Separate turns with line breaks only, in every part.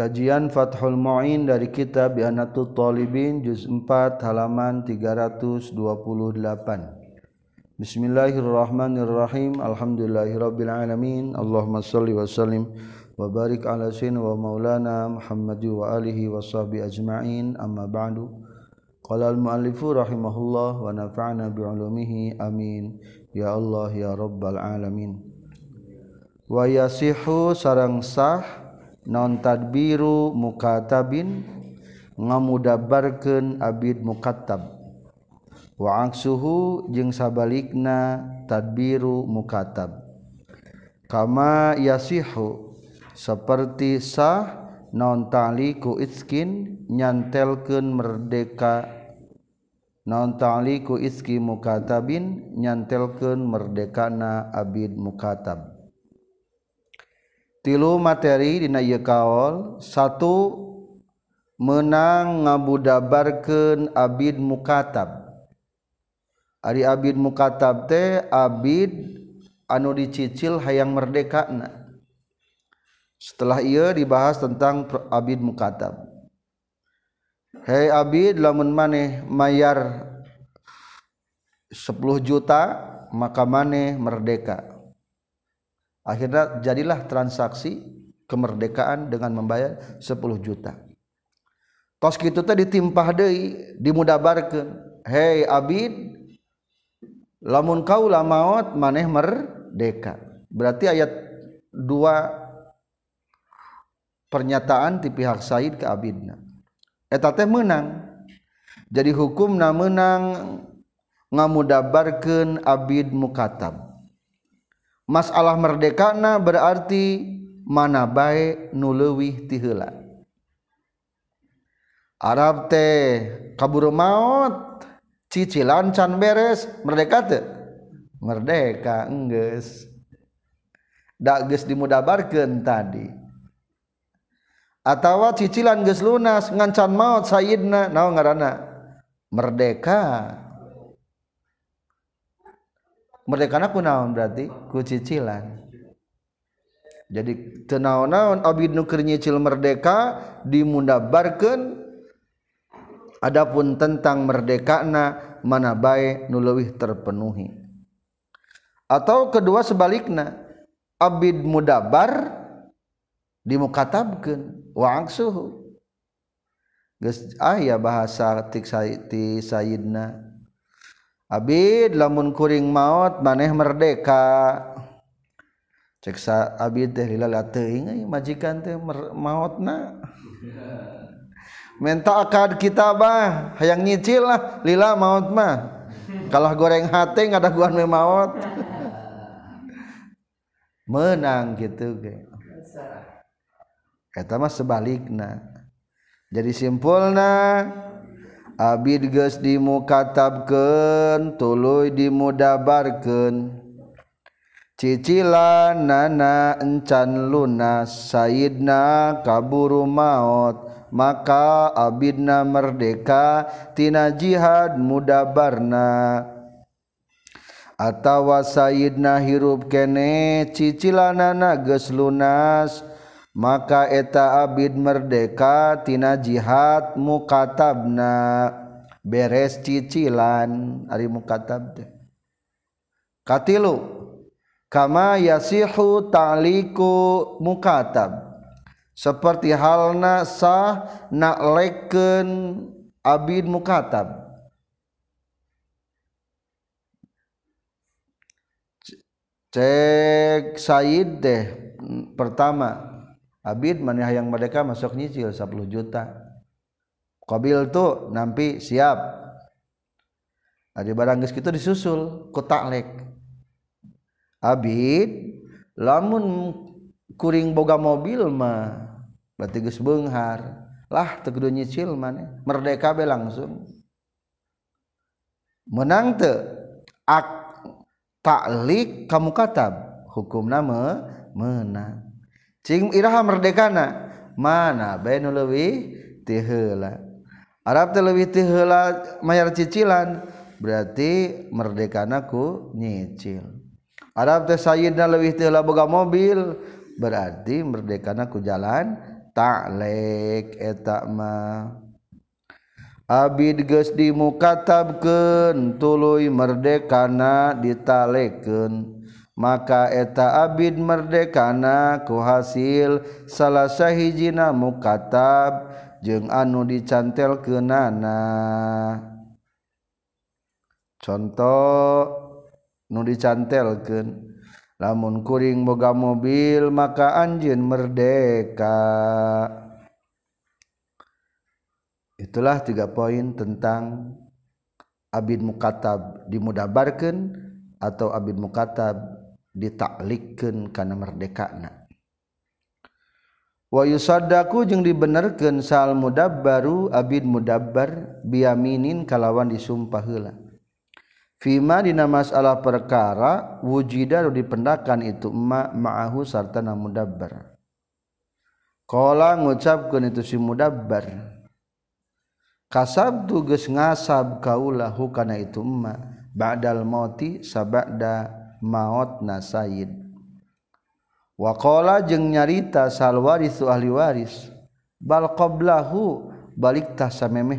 Kajian Fathul Mu'in dari kitab Bianatul Talibin Juz 4 halaman 328 Bismillahirrahmanirrahim Alhamdulillahirrabbilalamin Allahumma salli wa sallim Wa barik ala sin wa maulana Muhammadu wa alihi wa sahbihi ajma'in Amma ba'du Qala al-muallifu rahimahullah Wa nafa'na bi'ulumihi amin Ya Allah ya Rabbal alamin Wa yasihu sarang sah cha nontadbiru mumukata bin ngamudabarken Abid mukatb Waang suhu jeung sabalik na tadbiru mukatb kama yashihu seperti sah nontali kuitskin nyantelken merdeka nontali kuki mumuka bin nyantelken merdekana Abid mukatab tilu materi dina ieu kaol satu menang ngabudabarkeun abid mukatab ari abid mukatab teh abid anu dicicil hayang merdekana setelah ia dibahas tentang abid mukatab hei abid lamun maneh mayar 10 juta maka maneh merdeka akhirnya jadilah transaksi kemerdekaan dengan membayar 10 juta tos kitu teh ditimpah deui dimudabarkeun hei abid lamun kaula maot maneh merdeka berarti ayat 2 pernyataan di pihak Said ke abidna eta teh menang jadi hukum hukumna menang ngamudabarkeun abid mukatab Allah merdekana berarti manaaba nuluwih tila Arab teh kaburu maut cici lancan beres merde merdekages da dimudakan tadi atautawat ciciges lunas ngancan maut Sayna nangerana merdeka berarti kucicilan jadi tenau-naon Abid Nuker nyicil merdeka di mudabarken Adapun tentang medekana manaaba nulewih terpenuhi atau kedua sebaliknya Abid Mubar dimuka tabken uang suhuah bahasatikiti Saidna lamunkuring maut maneh merdeka cek maut mentald kitah hayang nyicillah lila maut mah kalau gorenghati ada gua maut menang gitu sebalik jadi simpul na Abid Gu dimukaabken tulu di mudabarken Cicilan nana encan lunas Sayna kaburu maut maka Abidna merdeka Tina jihad muda Barna atautawa Saidna hirup kene cicilan nanages Lus dan maka eta Abid merdeka tina jihad mukatabna beres cicilan ari mukatab teh katilu kama yasihu ta'liku mukatab seperti halna sah leken abid mukatab cek Said deh pertama Abid maneh yang merdeka masuk nyicil 10 juta qbil tuh nampi siap aja barang guys itu disusul Ab lamun kuring boga mobilmah bathar lah tegeduh nyicil man medeka langsung menang kamu katab hukum nama menang I merdekana manawi Arab lebih cicilan berarti merdekanku nyicil Arabnya Say lebih buka mobil berarti merdekanaku jalan tak etak Abid dimuka tabken tulu merdekana ditaleken maka eta Abid merdekanakuhasil salah Shahiji mukatb jeung anu dicantel ke nana contoh nu dicantelkan namun kuring boga mobil maka Anj merdeka itulah tiga poin tentang Abid Mukatb dimudabarkan atau Abbib Mukat bin ditaklikkan karena merdeka nak wa yusaddaku jeung dibenerkeun sal mudabbaru abid mudabbar biyaminin kalawan disumpah heula fima dina masalah perkara wujida dipendakan itu ma ma'ahu sarta na mudabbar qala ngucapkeun itu si mudabbar tu geus ngasab kaula hukana itu ma ba'dal mauti sabada mautna Said waqa nyarita salwaris itu ahli waris bal qlahhu balik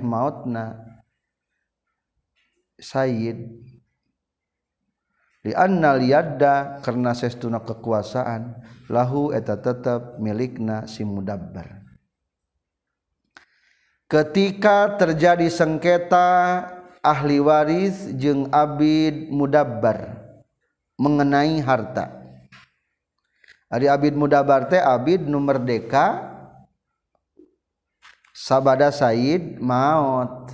mautna Saidna liada karena sesstuuna kekuasaan lahu eta tetap milik nasi mudabar ketika terjadi sengketa ahli waris jeung Abid mudabar mengenai harta Ari Abid mudabarte Abid nomorkaada Said maut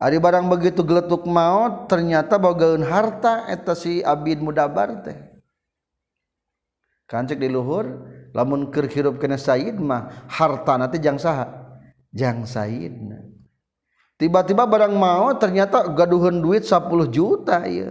Ari barang begitu geletuk maut ternyata bagaun hartaasi Abid kan diluhur lamunrup harta nanti tiba-tiba barang maut ternyata gaduhan duit 10 juta ya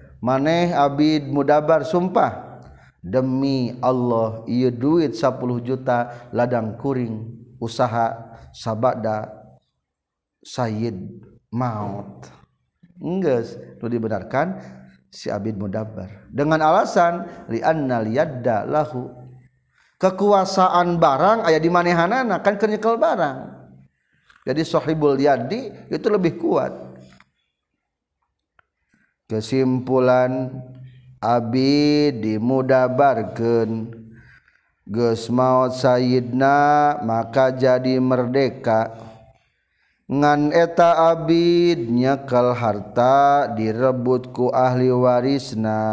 maneh Abid mudabar sumpah demi Allah ia duit 10 juta ladang kuring usaha sabada Sayyid maut enggak itu dibenarkan si Abid mudabar dengan alasan li'anna liyadda lahu kekuasaan barang ayah di manehanana kan kenyekel barang jadi sohibul yadi itu lebih kuat kesimpulan Abid di muda bargain ges maut Saididna maka jadi merdeka nganta Abidnyakel harta direbutku ahli warisna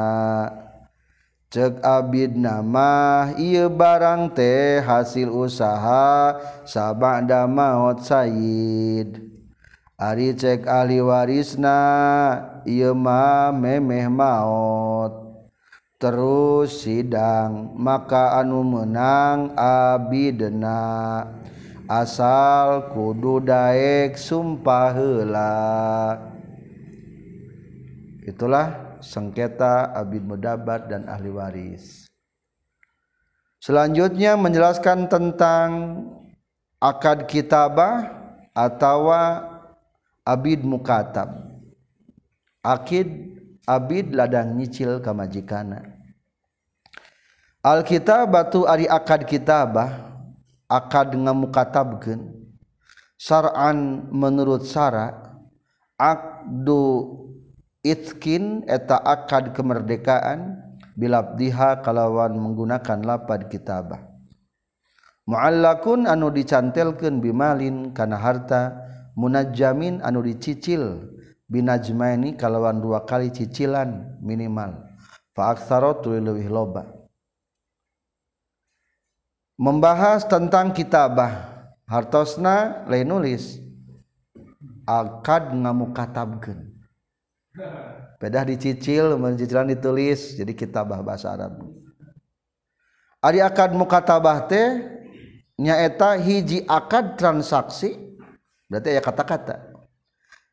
cek Abid nama ia barang teh hasil usaha sabahnda maut Sayid Ari cek Ali warisnaia Iya ma, memeh maot terus sidang maka anu menang abidna asal kudu daek sumpah hela itulah sengketa abid mudabat dan ahli waris selanjutnya menjelaskan tentang akad kitabah atau abid mukatab akid Abid ladang nyicil kam majikana Alkitab batu ari akad kitabah akad denganmukaabken saraan menurutsarak Akdu itkin eta akad kemerdekaan bilapdiha kalawan menggunakan lapad kitabah Malakun anu dicantelkan bimalin kana harta munajamin anu dicicil, binajma ini kalawan dua kali cicilan minimal faaksaro tuli lebih loba membahas tentang kitabah hartosna lain nulis akad ngamukatabkeun pedah dicicil mencicilan ditulis jadi kitabah bahasa Arab ari akad mukatabah teh nyaeta hiji akad transaksi berarti ya kata-kata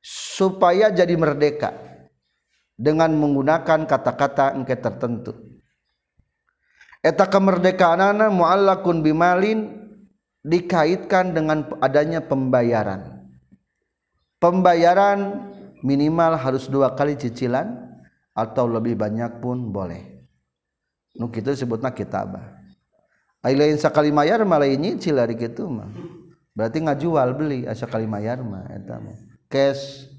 supaya jadi merdeka dengan menggunakan kata-kata engke tertentu. Eta kemerdekaan anak mu'allakun bimalin dikaitkan dengan adanya pembayaran. Pembayaran minimal harus dua kali cicilan atau lebih banyak pun boleh. Nu itu sebutnya kitabah. Ai lain sakali mayar malah ini cilari gitu mah. Berarti ngajual beli asa kali mayar mah eta cash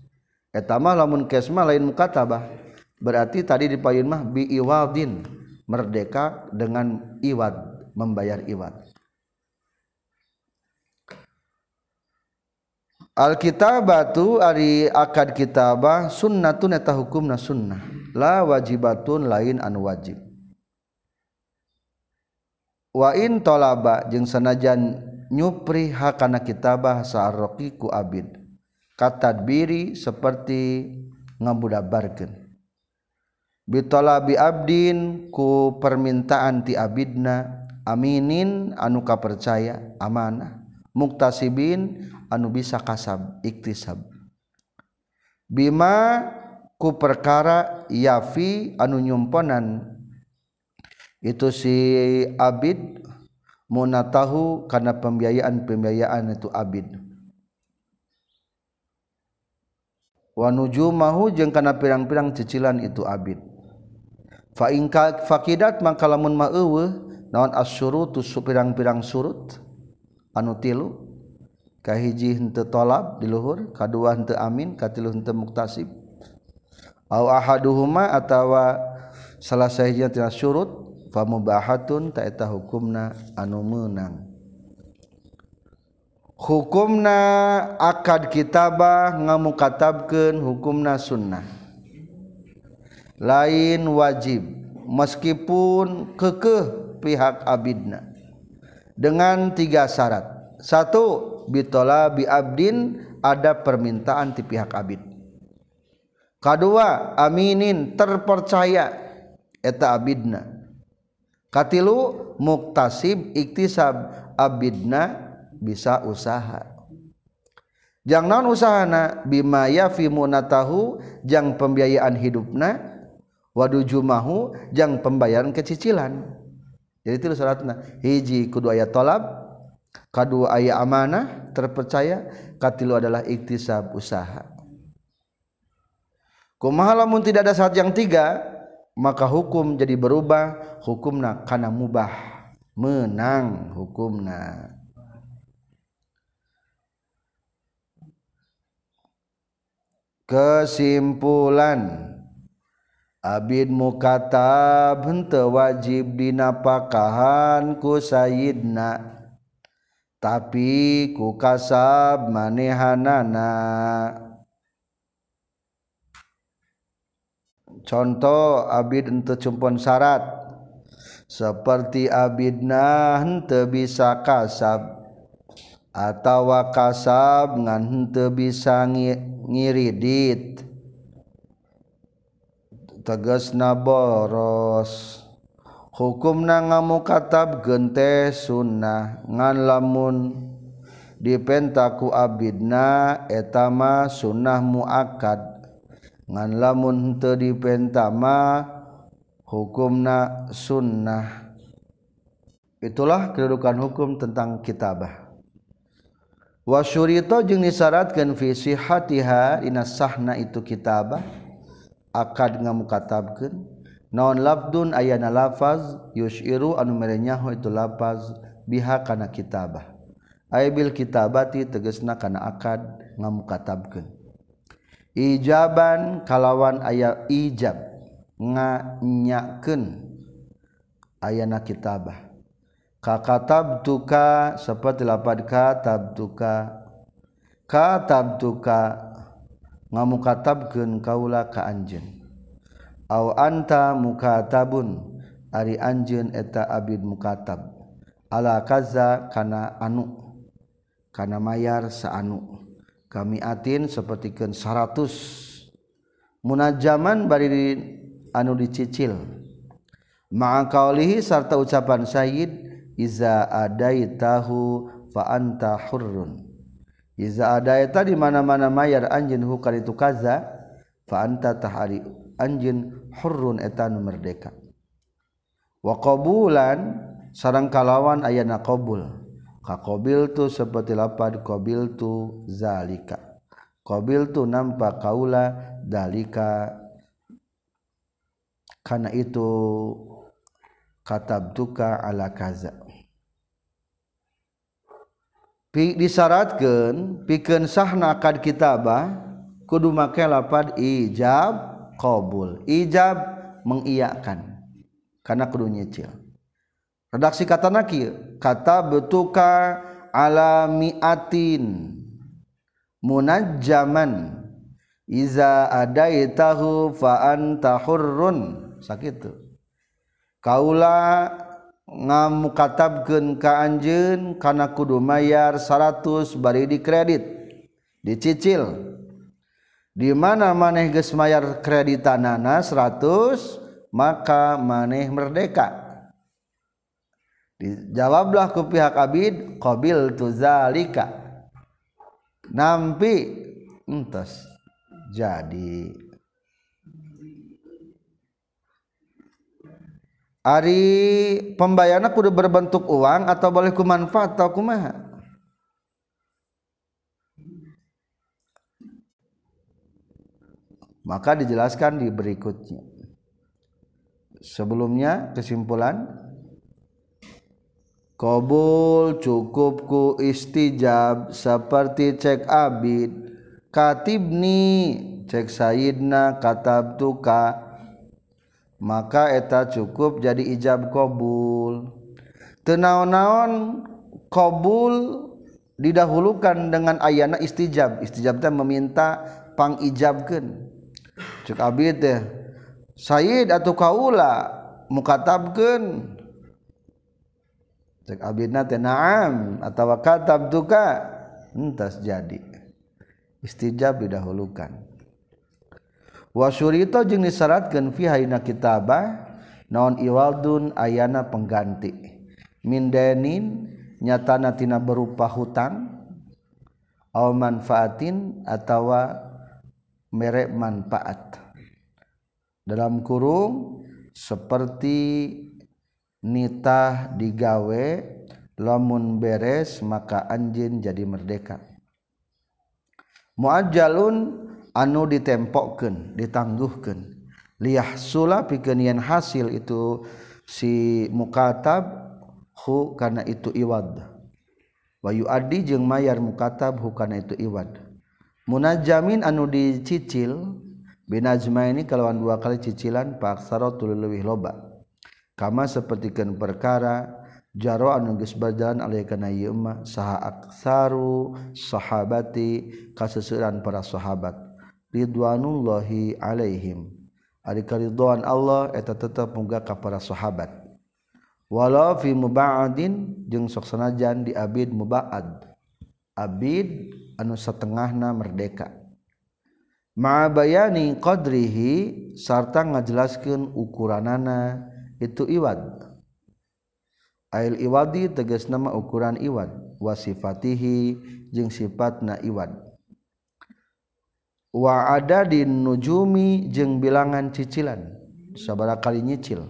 etamah lamun cash mah lain mukatabah berarti tadi di payun mah bi iwadin merdeka dengan iwad membayar iwad Alkitabatu ari akad kitabah sunnatun eta hukumna sunnah la wajibatun lain anu wajib wa in talaba jeung sanajan nyupri hakana kitabah sa'arqi ku abid Kata katadbiri seperti ngabudabarkeun bitalabi abdin ku permintaan ti abidna aminin anu ka kapercaya amanah muktasibin anu bisa kasab iktisab bima ku perkara yafi anu nyumponan itu si abid munatahu karena pembiayaan-pembiayaan itu abid Wa nujumahhu jeungng kana pirang-pirang cicilan itu aid fadat maka lamun ma nawan as surutsu pirang-pirang surut an tilukahhiji tolab diluhur kaduhanamin kanta muktasib A ahuha a salah sah surut famubahaun taah hukumna anumunang. hukumna akad kitabah ngamukabkan hukumna sunnah lain wajib meskipun ke ke pihak Abidnah dengan tiga syarat satu bittola bi Abdin ada permintaan di pihak Abid K2 ainin terpercaya eta Abidnahkatilu muktasib ikhtisab Abidnah bisa usaha jang naon usahana bima yafi munatahu jang pembiayaan hidupna wadu jumahu jang pembayaran kecicilan jadi itu syaratna hiji kudu aya tolab kedua aya amanah terpercaya katilu adalah iktisab usaha kumaha lamun tidak ada saat yang tiga maka hukum jadi berubah hukumna karena mubah menang hukumna kesimpulan Abid mukatab henteu wajib dinapakahan ku sayidna tapi ku kasab manehanana contoh abid ente cumpon syarat seperti abidna ente bisa kasab atawa kasab ngan henteu bisa ngiridit tegasna boros hukumna ngamukatab gente sunnah ngan lamun dipentaku abidna etama sunnah muakad ngan lamun henteu dipentama hukumna sunnah itulah kedudukan hukum tentang kitabah wasyu jeyaratkan visi hatiha inas sahna itu kitabah akad ngamukabkan naon lafdun Ayna lafaz Yuusiru anu merenyahu itu lafaz bihak karena kitabah I bil kitabati teges na karena akad ngamukabkan ijaaban kalawan ayaah ijab nganyaken ayana kitabah katab duka seperti lapat katab duka katab duka ngamukab ke kaula ke Anjun kau Anta mukabun Ari Anjun eta Abid mukatb alakazazakana anu karena mayar saat anu kami atin sepertiken 100 muna zaman bariin anu dicicil mangkaolihi serta ucapan Sayid iza adai tahu fa anta hurrun iza adai tadi mana-mana mayar anjin hukar itu kaza fa anta tahari anjin hurrun etan merdeka wa qabulan sarang kalawan ayana qabul ka qabil tu seperti lapad qabil tu zalika qabil tu nampak kaula dalika karena itu katab tuka ala kaza disyaratkan pikeun sahna kad kitabah kudu make lapad ijab qabul ijab mengiyakan karena kudu nyicil redaksi kata naki kata betuka alamiatin munajjaman iza adaitahu fa anta hurrun sakitu kaula mukab ke Anjun karena kudu mayyar 100 bari di kredit dicicil dimana maneh gemayar kredita Nana 100 maka maneh merdekajawablah ke pihak Abid qobil Tuzalika nampites jadi Ari pembayaran kudu berbentuk uang atau boleh ku manfaat atau kumaha? Maka dijelaskan di berikutnya. Sebelumnya kesimpulan Kobul cukupku istijab seperti cek abid katibni cek sayidna katab tuka maka eta cukup jadi ijab qbul tena-naon qbul didahulukan dengan ayana istijaab istijaab dan memintapang ijab Sayula muka en jadi istijaab didahulukan Wasurito jeng disyaratkan Vihaina kitaahh naon iwalun Ayyana pengganti mindenin nyata natina berupa hutang Allah manfaatn atautawa merek manfaat dalam kurung seperti nita digawe lomun beres maka anjing jadi merdeka muaadjalun yang ditemppokkan ditangguhkan Liah Sula pikenian hasil itu si mumukab karena itu iwadah Wahu Adi jeung mayyar mukatb bukan itu iwatmunnaajamin anu didicicil binajma ini kalauwan dua kali cicilan Pak sa lebih loba kamma sepertikan berkara jaro anubajanu syhabati kasusuran para sahabathabatan Rillohi Alaihim hari Rihaan Allah itu tetap menggakak kepada sahabat walaufi mubadin seksanajan di Abid muba'd Abid anu setengahnya merdeka ma bayyani Qodrihi serta ngajelaskan ukuranna itu iwat air Iwadi tegas nama ukuran iwat wasiatihi jeung sifat na iwat wa ada di nujumi jeng bilangan cicilan sabara kali nyicil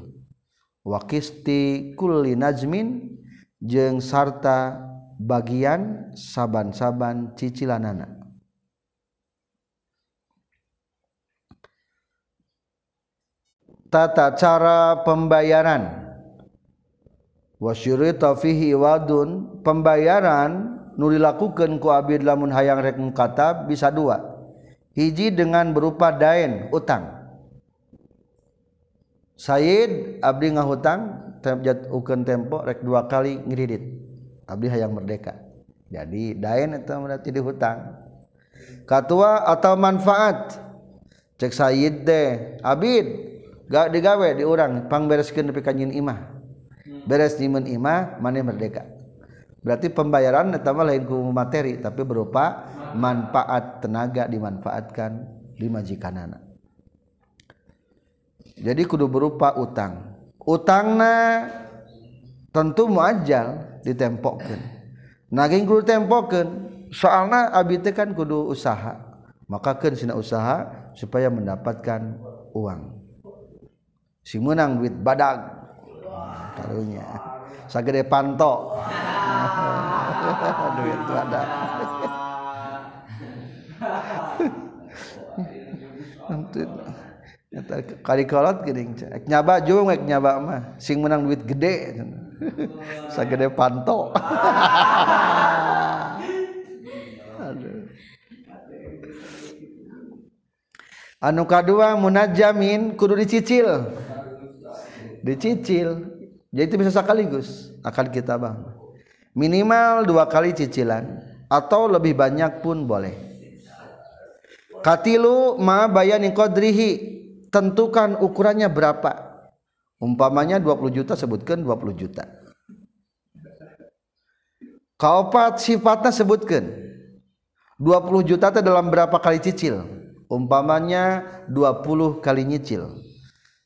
wa kisti kulli najmin jeng sarta bagian saban-saban cicilanana tata cara pembayaran wasyurita fihi wadun pembayaran nu dilakukeun ku abid lamun hayang rek katab bisa dua hiji dengan berupa dain utang Said abdi ngahutang terjat ukan tempo rek dua kali ngiridit abdi hayang merdeka jadi dain itu berarti di hutang katua atau manfaat cek Said deh abid gak digawe di orang bereskin tapi kanyin imah beres nyimun imah mana merdeka berarti pembayaran etama lain ku materi tapi berupa manfaat tenaga dimanfaatkan di anak jadi kudu berupa utang utangna tentu muajal ditempokkan naging kudu tempokkan soalnya abite kan kudu usaha maka kan sina usaha supaya mendapatkan uang si menang duit badag karunya sagede panto duit badag kali kalikolot gering cek nyaba jung ek nyaba mah sing menang duit gede sa gede panto anu kadua munajamin kudu dicicil dicicil jadi ya itu bisa sekaligus akan kita bang minimal dua kali cicilan atau lebih banyak pun boleh Katilu ma bayani qadrihi tentukan ukurannya berapa. Umpamanya 20 juta sebutkan 20 juta. Kaopat sifatnya sebutkan 20 juta itu dalam berapa kali cicil? Umpamanya 20 kali nyicil.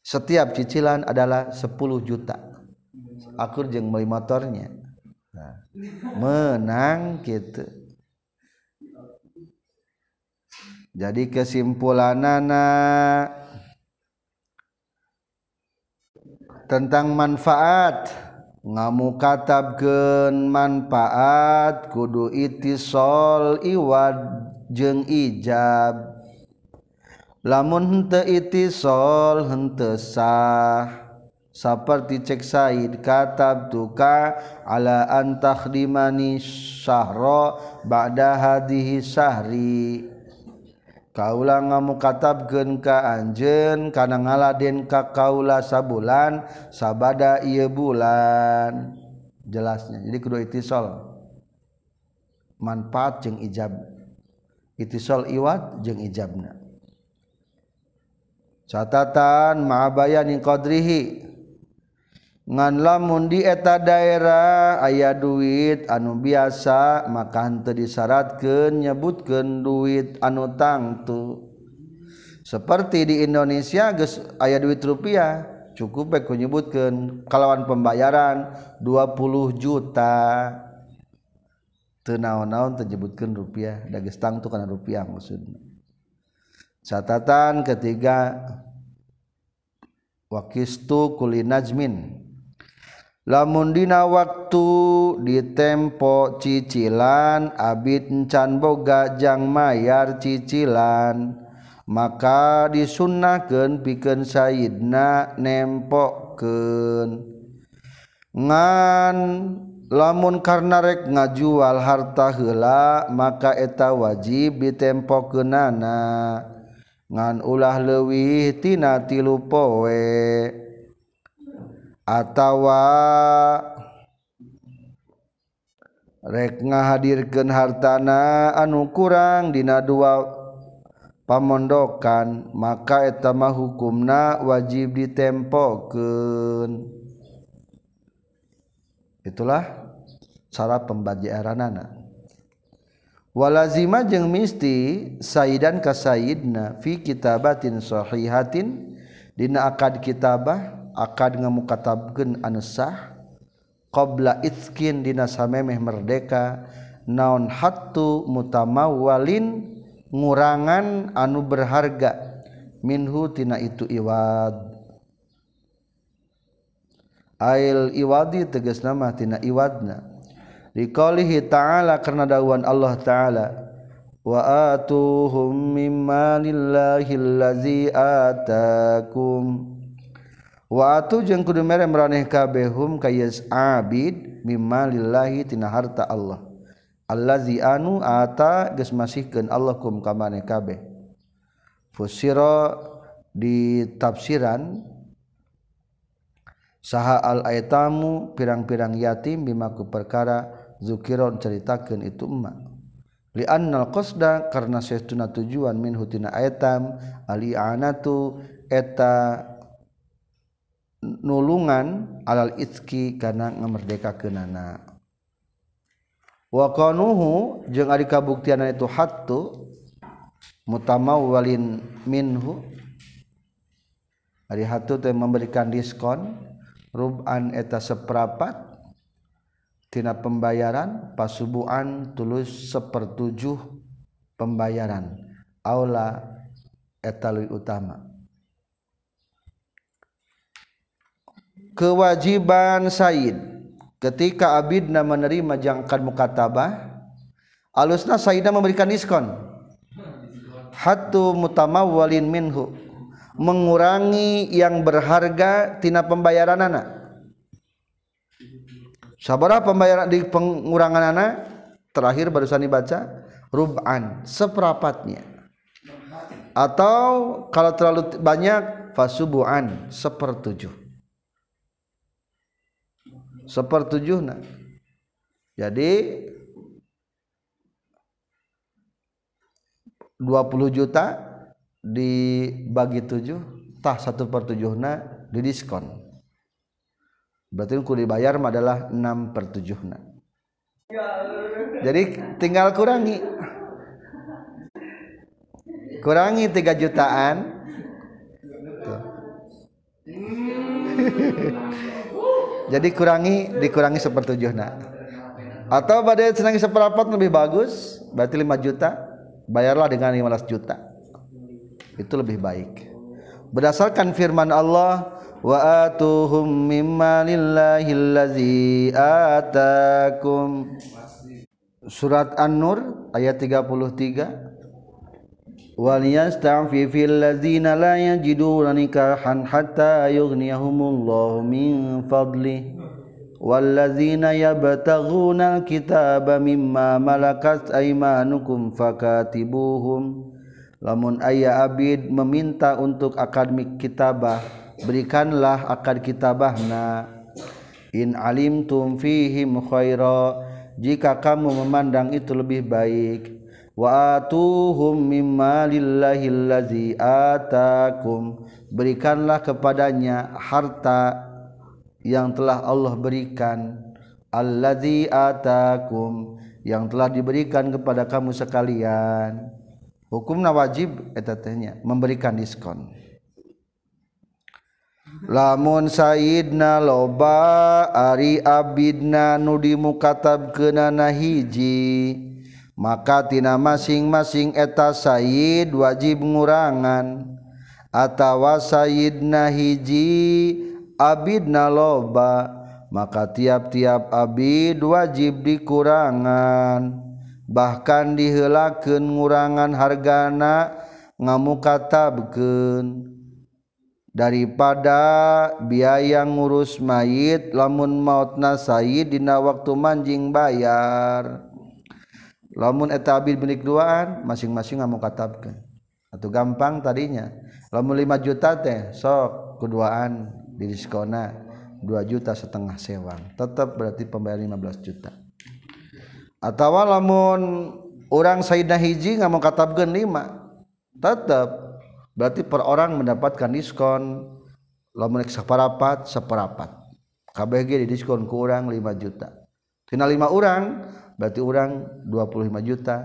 Setiap cicilan adalah 10 juta. Akur jeng melimotornya nah, menang gitu. jadi kesimpulanana tentang manfaat ngamu katabkeun manfaat kudu iti sol iwad jeng ijab lamun henteu itisol henteu sah seperti cek Said katab tuka ala antakhdimani syahra ba'da hadihi sahri ngo katab genka Anjen karena ngala Ka kau sa bulan sabada ia bulan jelasnya manfaat jeng ijab iwat ijab catatan maabaya ni qdrihi lamun dieta daerah ayah duit anu biasa makan tadi syarat menyebutkan duit anu tangtu seperti di Indonesia aya duit rupiah cukup menyebutkan kalawan pembayaran 20 juta tena-naun terjebutkan rupiah da tangtu karena rupiah musud catatan ketiga Wakistu kulinajmin Lamun dina waktu diemppok cicilan abit n canmbogajang mayyar cicilan maka disunnaken piken Saidna nempokken lamun karnarek ngajual harta hela maka eta wajib diemppoken nana, Ngan ulah lewih Ti tilupowe. attawa rekna hadirkan hartana an kurangdina dua pamondokan maka etama hukumna wajib ditempken itulah salah pembacaran nanawalazima je misti Saydan kas Saidna fi kita batinshohihatin Diakad kita Bah akan ngamukab gen anesah qobla itkindina samemeh merdeka naon hattu muta walin ngangan anu berharga minhu tina itu iwad Ail iwadi tegas nama tina iwadna dikalihi ta'ala karena dawan Allah ta'ala waatu hummalillahilataum Waktu jeng kudu mere meraneh kabehum kayas abid lillahi tina harta Allah. Allazi anu ata geus masihkeun Allah kum ka maneh kabeh. Fusira di tafsiran saha al aitamu pirang-pirang yatim bimaku perkara zukiron ceritakeun itu emak li annal qasda karena sesuatu tujuan min hutina aitam ali anatu eta nulungan alal itki karena erdeka kenana kabukana itu hattu mu walin yang memberikan diskon rub eta seprapattina pembayaran pasubuan tulus sepertujuh pembayaran A eteta utama kewajiban Said ketika Abidna menerima jangkan mukatabah alusna Saidna memberikan diskon hatu mutamawwalin minhu mengurangi yang berharga tina pembayaran anak sabar pembayaran di pengurangan anak terakhir barusan dibaca rub'an seperapatnya atau kalau terlalu banyak fasubuan sepertujuh sepertujuhna jadi dua puluh juta dibagi tujuh, tah satu per 7 na didiskon berarti ku dibayar adalah 6 per 7 na jadi tinggal kurangi kurangi tiga jutaan jadi kurangi dikurangi sepertujuh nak atau pada senangi seperapat lebih bagus berarti lima juta bayarlah dengan lima belas juta itu lebih baik berdasarkan firman Allah wa atuhum mimma lillahi atakum surat An-Nur ayat 33 wal yasta'fifil ladzina la yajiduna nikahan hatta yughniyahumullahu min fadli yabtaghuna mimma malakat aymanukum fakatibuhum lamun ayah abid meminta untuk akadmik kitabah berikanlah akad kitabahna in alimtum fihim khaira jika kamu memandang itu lebih baik wa atuhum mimma lillahillazi atakum berikanlah kepadanya harta yang telah Allah berikan allazi atakum yang telah diberikan kepada kamu sekalian hukumna wajib eh, etatnya memberikan diskon lamun Saidna loba Ari Abidna nudi mukatab kenana hiji maka tina masing-masing eta Said wajib pengurangan, atau Saidnahiji Abidnaloba, maka tiap-tiap Abi wajib dikurangan, B dihilken nguangan hargaa ngamukaken.ipada biaya ngurus mayt lamun mautna Saidyidina waktu manjing bayar, la etabil belik duaan masing-masing kamu mau katabkan atau gampang tadinya lamun 5 juta teh sok keduaan di diskona 2 juta setengah sewan tetap berarti pembe 15 juta atautawa lamun orang Sayyida hiji kamu mau katabkan 5p berarti per orang mendapatkan diskon lamunparapat separapat KBG di diskon kurang 5 juta final lima orang berarti orang 25 juta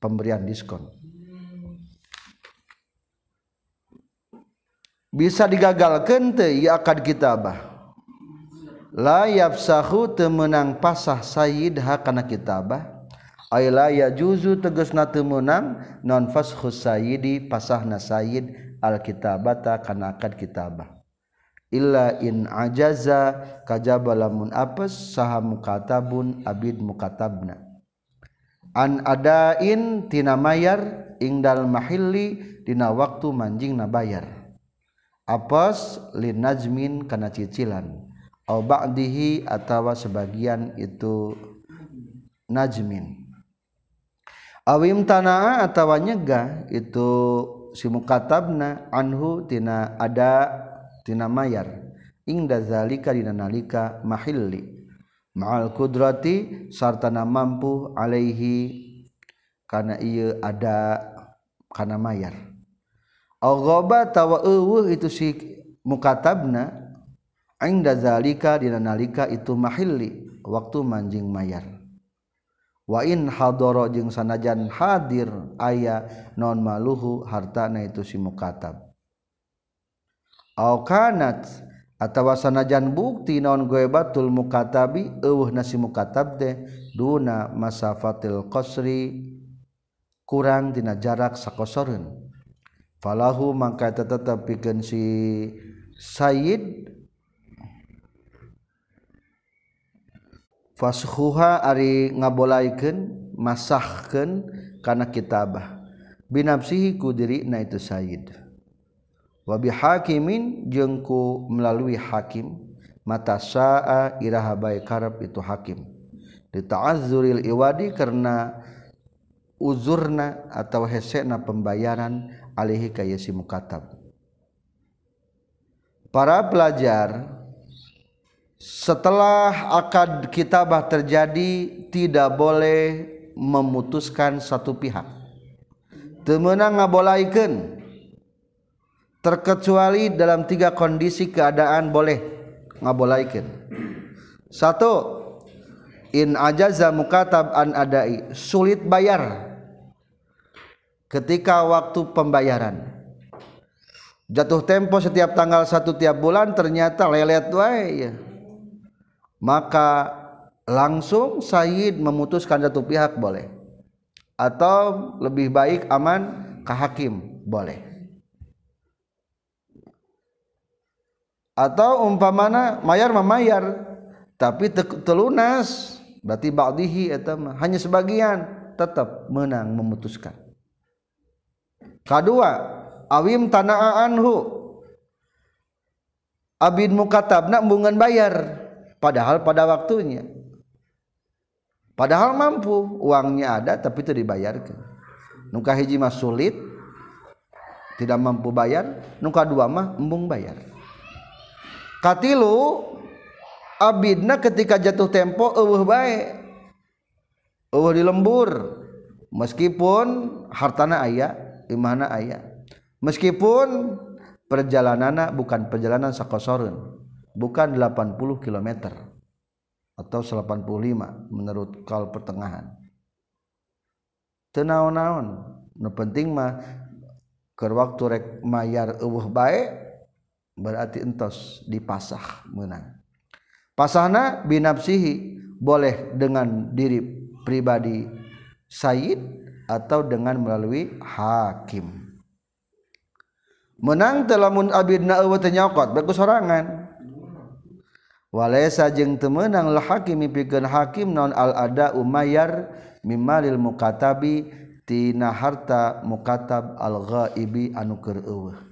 pemberian diskon bisa digagalkan tei ya akad kitabah la yafsahu temenang pasah sayid ha kana kitabah ay la yajuzu tegasna temenang non fashu di pasahna sayid al kitabata kana akad kitabah illa in ajaza kajaba lamun apes saha mukatabun abid mukatabna an adain tina mayar ingdal mahilli dina waktu manjing nabayar apes lin najmin kana cicilan au ba'dihi atawa sebagian itu najmin awim tanaa atawa nyegah itu si mukatabna anhu tina ada tina mayar ingda zalika dina nalika mahilli ma'al kudrati na mampu alaihi kana ieu ada kana mayar aghaba tawa eueuh itu si mukatabna ingda zalika dina nalika itu mahilli waktu manjing mayar wa in hadoro jeung sanajan hadir ayah non maluhu hartana itu si mukatab kanat atawa sanajan bukti naon goebatul mukatabi eueuh nasi mukatab de duna masafatil kosri kurang tina jarak sakosoreun falahu mangka eta tetep pikeun si sayyid fashuha ari ngabolaikeun masahkeun kana kitabah binafsihi ku na itu sayyid wabi hakimin jengku melalui hakim mata saa iraha bae karep itu hakim ditazuril iwadi karena uzurna atau hesena pembayaran alihi ka yasi mukatab para pelajar setelah akad kitabah terjadi tidak boleh memutuskan satu pihak temenang ngabolaikan terkecuali dalam tiga kondisi keadaan boleh ngabolaikan satu in ajaza mukatab an adai sulit bayar ketika waktu pembayaran jatuh tempo setiap tanggal satu tiap bulan ternyata lelet wae maka langsung Said memutuskan satu pihak boleh atau lebih baik aman ke hakim boleh atau umpamana mayar memayar tapi telunas berarti ba'dihi eta hanya sebagian tetap menang memutuskan kedua awim tana'a anhu abid nak bungan bayar padahal pada waktunya padahal mampu uangnya ada tapi itu dibayarkan nungkah hiji mah sulit tidak mampu bayar nungkah dua mah embung bayar katilu abidna ketika jatuh tempo eueuh bae eueuh di lembur meskipun hartana aya imahna aya meskipun perjalananna bukan perjalanan sakosoreun bukan 80 km atau 85 menurut kal pertengahan tenaon-naon nu penting mah ke waktu rek mayar eueuh bae berarti entos dipasah menang pasahna binapsihi boleh dengan diri pribadi Said atau dengan melalui hakim menang telamun abidna eueuh tenyokot nyokot sorangan walaysa jeng temenang lah hakim mipikeun hakim non al ada umayar mimalil mukatabi tina harta mukatab al ghaibi anukir keur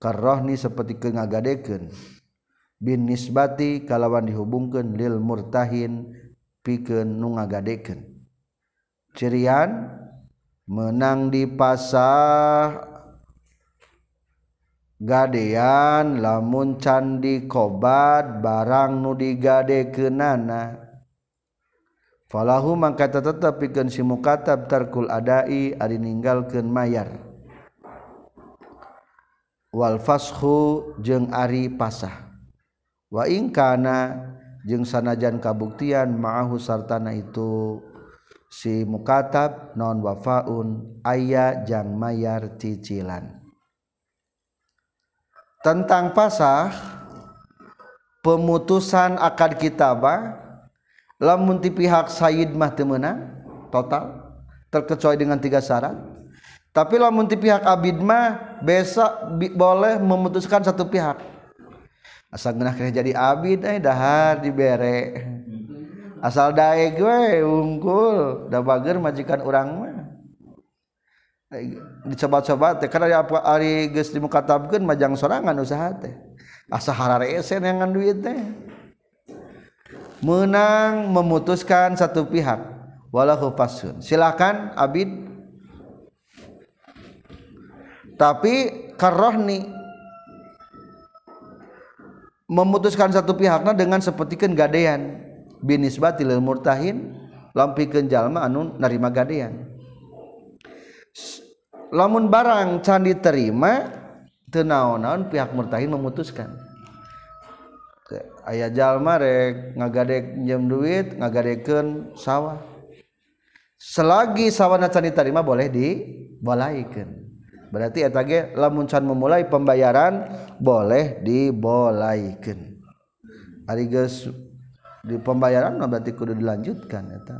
karrohni seperti kengagadeken bin nisbati kalawan dihubungkan lil murtahin piken nungagadeken ngagadekeun cirian menang di pasar gadean lamun candi kobat barang nu nana falahu mangkata tetep pikeun si mukatab tarkul adai ninggal ninggalkan mayar wal fashu jeung ari pasah wa in jeng jeung sanajan kabuktian ma'ahu sartana itu si mukatab non wafaun ayah jang mayar cicilan tentang pasah pemutusan akad kitabah lamun ti pihak Said mah temenang total terkecuali dengan tiga syarat tapilah muti pihak Abidmah besok boleh memutuskan satu pihak asal jadi Abidhar eh, dire asal gue unggulba majikan orangmu eh, dico-sbat karena apa dimuka tab majang serrangan usaha as duit menang memutuskan satu pihak walauun silakan Abidmah punya tapi karoohni memutuskan satu pihakna dengan sepertikengadaan binnis batil murtahin lompiken Jalma anun narimagada lamun barang candi terima tenaon-naon pihak murtahin memutuskan ayaahjal marerek ngagadek jem duit ngagareken sawah selagi sawwanat Candi terima boleh di balaikan. berarti eta ge lamun can memulai pembayaran boleh dibolaikan ari geus di pembayaran berarti kudu dilanjutkan eta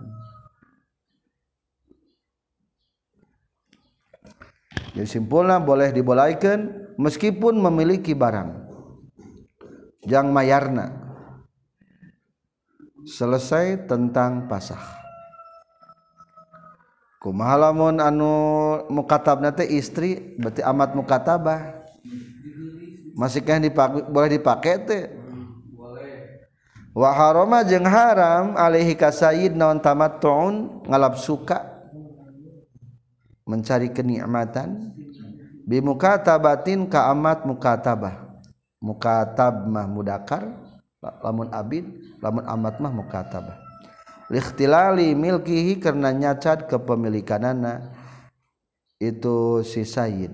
ya, jadi ya, simpulnya boleh dibolaikan meskipun memiliki barang jang mayarna selesai tentang pasah mahalamun anu mumukabnate istri berarti amat mukatabah masihkah diai boleh dipaketewahharroma jeung haram Alaihiqa Said naon tamat tahun ngalap suka mencari kenikatan bimukabatin ke amat mumukabah mukatb Mah mudakar lamun Abid lamun at mah mukatabah dikhtilali milkihi karena nyacat kepemilikanana itu si Said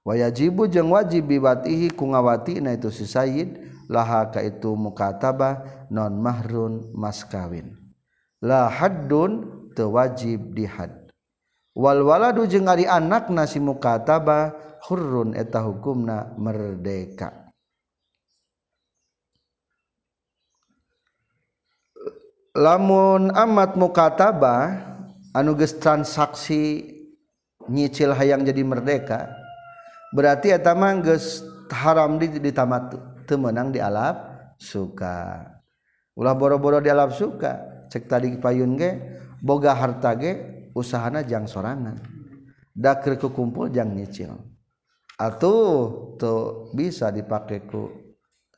waajibu wajib biwatihi kungawati na itu si Saidlahhaka itu mukatba nonmahrun maskawin la hadun te wajib di Wal-wala jeng hari anak na si mukatba hurun eta hukumna medekka lamun amat muka tabahh anuges transaksi nyicil hayang jadi merdeka berarti mangges haram ditaat itu menang di aap suka Ulah boro-boro diap suka cek tadi dipaun boga hartage usaha yang soangan dakirku kumpul yang nyicil atau tuh bisa dipakaiku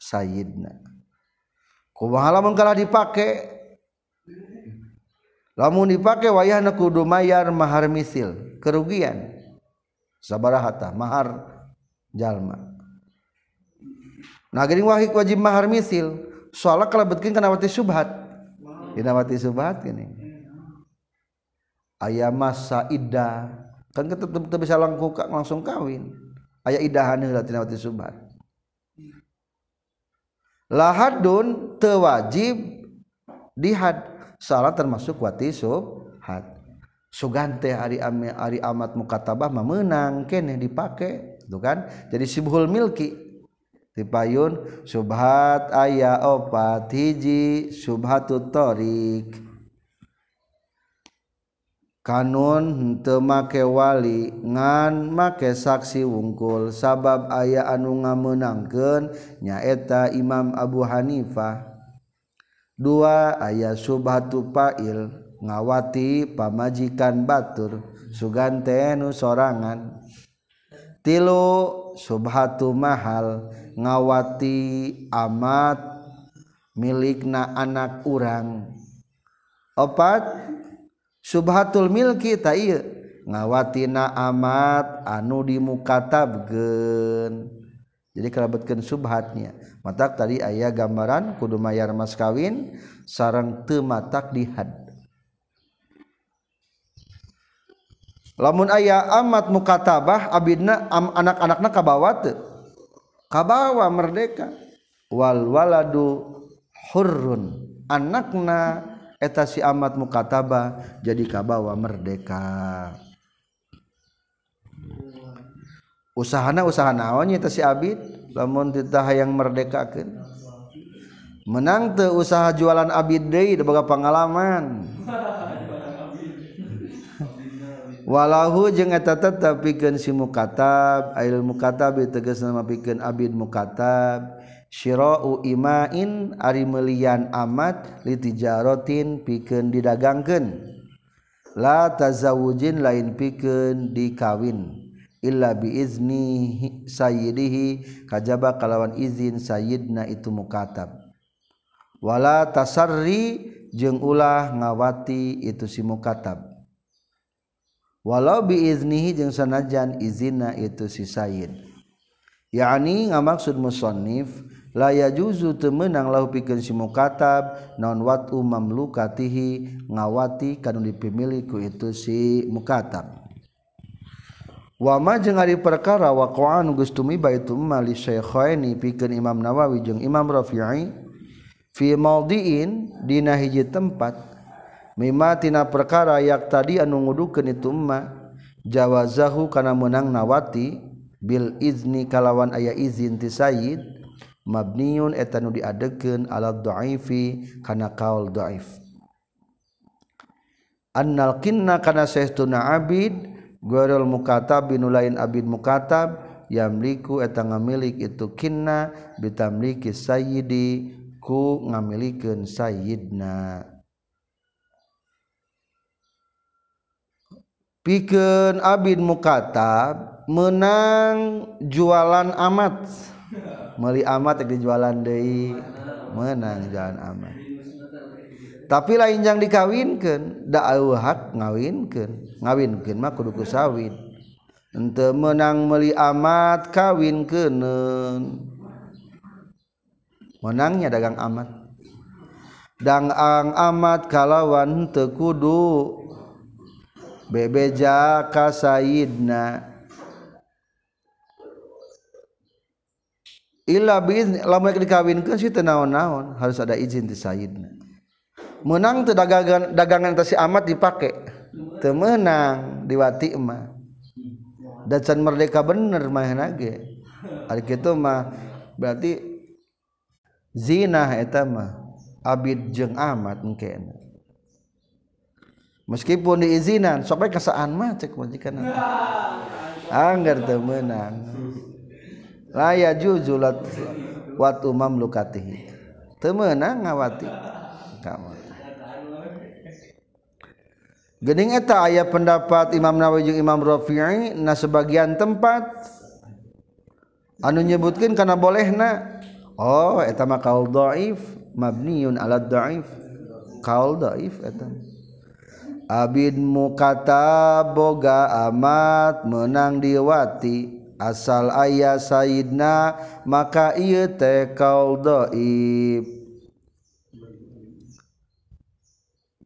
Sayidnahalalah dipakai lamun dipakai wayah kudu mayar mahar misil kerugian sabaraha tah mahar jalma nah gering wahik wajib mahar misil soalnya betkin kena wati subhat kena wati subhat gini ayah masa idah kan kita tetap bisa langkuk langsung kawin aya idahan lah tina wati subhat lahadun tewajib dihad salah termasuk wat Sugante hari amad muka tabahh menke nih dipakai kan jadi sihul milki dipayun Subbat ayah opatji Subhatu thorik kanonnte make wali ngan make saksi wgkul sabab aya anu nga menangkan nyaeta Imam Abu Hanifah ayaah Subhau Pail ngawati pamajikan Batur Sugantenu sorangan tilo subhatu mahal ngawati amat milikna anak kurang obat Subhatul Milki ngawatina amad anu di muka tabgen jadi kerabutkan subhatnya tadi ayah gambaran kudu Mayar Maskawin saran temata di had lamun ayah amat mukatbah Abid anak-anakkabawa Kawa merdekawalwalaun anakna etasi amat mukatbah jadi Kawa merdeka ushana-ushana awalnya ituasi Abid aha yang medekakan menang ke usaha jualan Abid Daybaga pengalaman walau je pi si mub mu teges nama pi Abid mukatb siromainlian amad littirotin piken diagangkan la tazawujin lain piken di kawin bini sayhi kaj kalawan izin Sayidna itu mumukab wala tasaari je ulah ngawati itu si mumukab walau bini sanajan izina itu si Said yakni nga maksud musonif laa juzu itu menang la pi si mub non wat umaamlukatihi ngawati kaung dipililikku itu si mumukab majeng hari perkara wakoan gusttum miba itumahoi pi Imam Nawawi jeung Imam rafihi Fimaldiindinahiji tempat Mimatina perkara yak tadi anu nguduke nitumma Jawazahu kana menang nawati Bil Ini kalawan aya izin ti Said mabniun etan nu diadekken alat doifi kana ka analkinna kana sestu naid, Guarul mukatab bin lain abid mukatab yamliku eta ngamilik itu kinna bitamliki sayyidi ku ngamilikeun sayyidna Pikeun abid mukatab menang jualan amat meli amat yang dijualan deui menang jualan amat tapi lain yang dikawinkan dahak ngawinkan ngawinkan mak kuduku kusawin. ente menang meli amat kawin kenen menangnya dagang amat ang amat kalawan tekudu bebeja kasayidna illa bin lamun dikawinkeun sih teu naon-naon harus ada izin di sayidna menang tuh dagangan dagangan tasi amat dipakai temenang diwati emak. dan merdeka bener mah nage hari itu mah berarti zina eta mah abid jeng amat mungkin meskipun diizinan sampai kesaan mah cek majikan anggar temenang laya juzulat watu mamlukatihi temenang ngawati kamu gedeta ayaah pendapat Imam Nawujud Imam Rofi nah sebagian tempat anu menyebutkin karena bolehna Ohifbni alat drive Abid mu kata boga amad menang dewati asal ayah Saidna maka te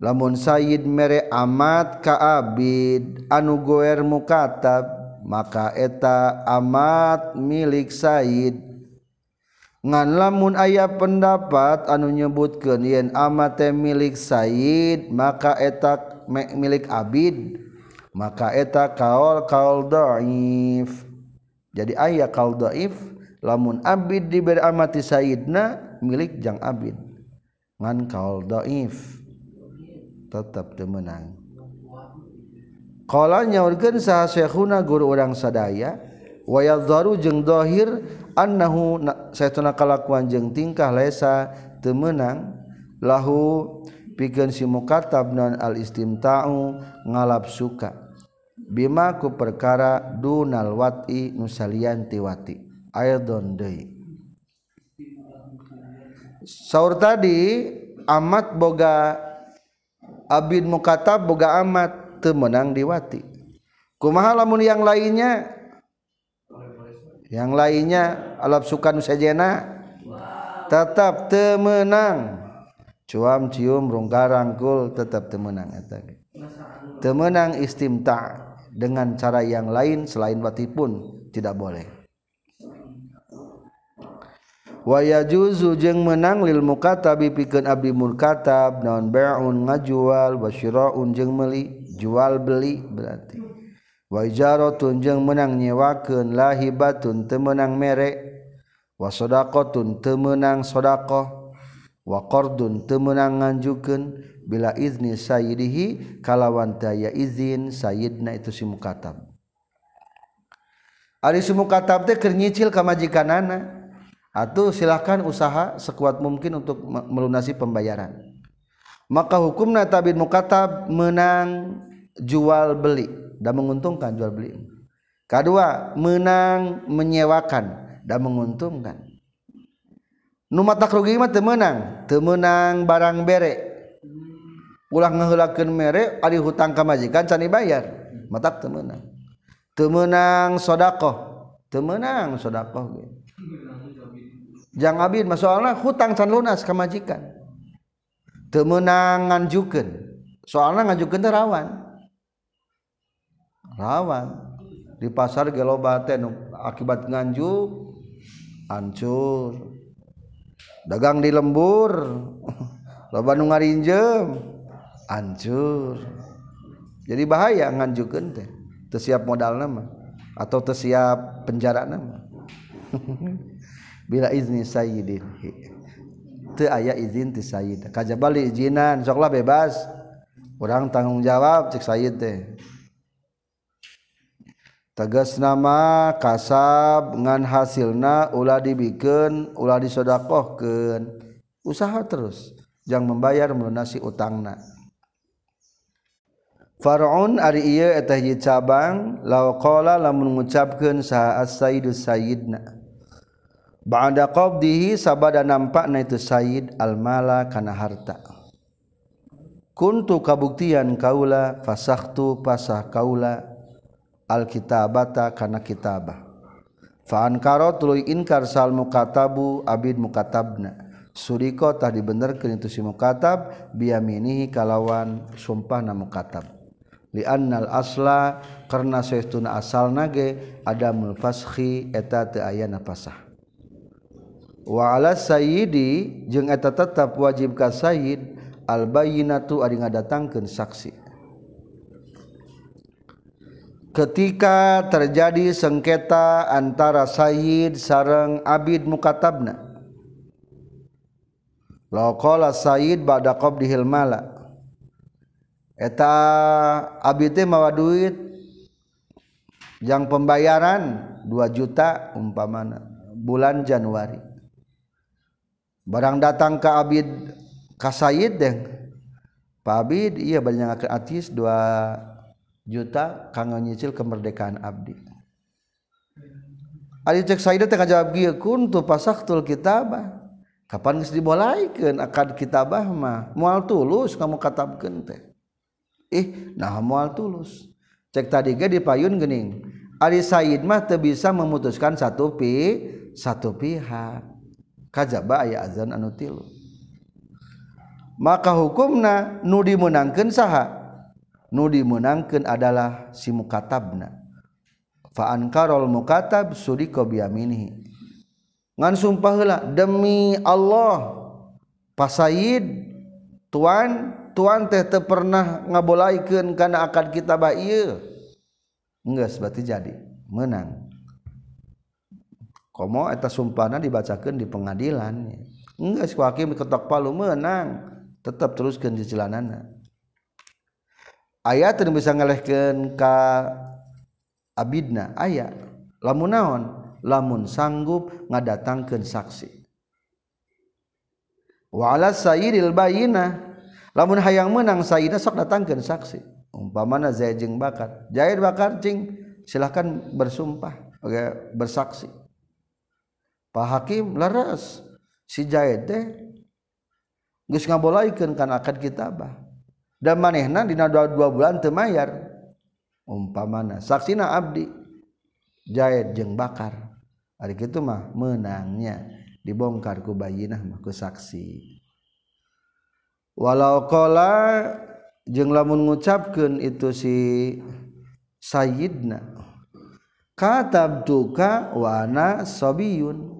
Lamun Said merek amat kaid anu goer mu katab maka eta amat milik Said ngan lamun ayaah pendapat anu nyebut ke ni amate milik Said maka etak milik Abid maka eta kaol kal doif jadi ayaah kal dhoif lamun Abid diberi amati Saidna milik jangan Abid ngan kauhoif. tetap temenang kalau nyaurkan sah syekhuna guru orang sadaya wayal daru jeng dohir annahu saytuna kalakuan jeng tingkah lesa temenang lahu pikeun si mukatab non al istimta'u ngalap suka bima ku perkara dunal wati nusalian tiwati aidon deui saur tadi amat boga Abid mukatab boga amat temenang diwati kumaha lamun yang lainnya yang lainnya alap sukan sajena tetap temenang cuam cium rungka rangkul tetap temenang temenang istimta dengan cara yang lain selain wati pun tidak boleh waa juzu jeng menang lil mumuka bi piken Abi Mulkatb naon berun ngajual wasyiro unjeng meli jual beli berarti waijaro tunjeng menang nye waken lahibatun temenang merek wasodako tun temmenangshodaoh waqun temenang ngajuken bila izni Sayirihi kalawan tay izin Say na itu sibmukab de nyicil kam maji kanana atau silahkan usaha sekuat mungkin untuk melunasi pembayaran maka hukumnya tabid mukatab menang jual beli dan menguntungkan jual beli kedua menang menyewakan dan menguntungkan numata rugi mah temenang temenang barang bere ulah ngehulakan mere ada hutang ka majikan bayar bayar. matak temenang. Temenang sodako, temenang sodako. gitu. ngabin masalah hutangsan lunas ke maajkan temenanganjuken soal ngajuken rawan rawan di pasar gelobaten akibat ngaju ancur dagang di lembur loung ngajem ancur jadi bahaya ngajuken teh tersiap modal nama atau tersiap penjara nama Sayyi izinbaliklah bebas orang tanggung jawab tegas nama kasab ngan hasil na Uula dibiken ular dishodaohken usaha terus yang membayar menunasi utangna Farunang mengucapkan saat Said Ba'da qabdihi sabada na itu Sayyid al-mala kana harta. Kuntu kabuktian kaula fasakhtu pasah kaula al-kitabata kana kitabah. Fa'ankara tuluy inkar sal mukatabu abid mukatabna. Suriko tah dibenerkeun itu si mukatab biyaminihi kalawan sumpah na mukatab. annal asla karena saestuna asal nage ada mulfaskhi eta teu aya pasah. Say tetap wajibkah Said alba datang ke saksi ketika terjadi sengketa antara Saidid sareng Abid Mukatbna Said duit yang pembayaran 2 juta umpa mana bulan Januari barang datang ke Abid Said, deh Pak Abid iya banyak ke artis dua juta kang nyicil kemerdekaan abdi Ali cek Said teh jawab pasak kuntu pasaktul apa? kapan geus dibolaikeun akad kitabah mah moal tulus kamu katabkeun teh ih nah moal tulus cek tadi ge payun gening Ali Said mah teu bisa memutuskan satu pi satu pihak bay adzan maka hukumnya Nudi menangkan sah Nudi menangkan adalah si mumukabna karool mub sumpahlah demi Allah pas Said Tuan Tuan teh ter pernah ngabolaken karena akan kita bayi berarti jadi menangkan komo eta sumpahna dibacakan di pengadilan enggak si hakim ketok palu menang tetap teruskan jecilanana ayat yang bisa ngelehkan ka abidna ayat lamun naon lamun sanggup ngadatangkan saksi wala sayyidil bayina lamun hayang menang sayyidna sok datangkan saksi umpamana zaid jeng bakar zaid bakar cing silahkan bersumpah oke bersaksi Hakim leras sijah nga boleh kan kita dan man bulanyar umpa manasaksi Abdi ja jeng bakar itu mah menangnya dibongkarkubainah maku saksi walau ko jeng lamun gucapkan itu si Sayna katab duka Wana sobiyun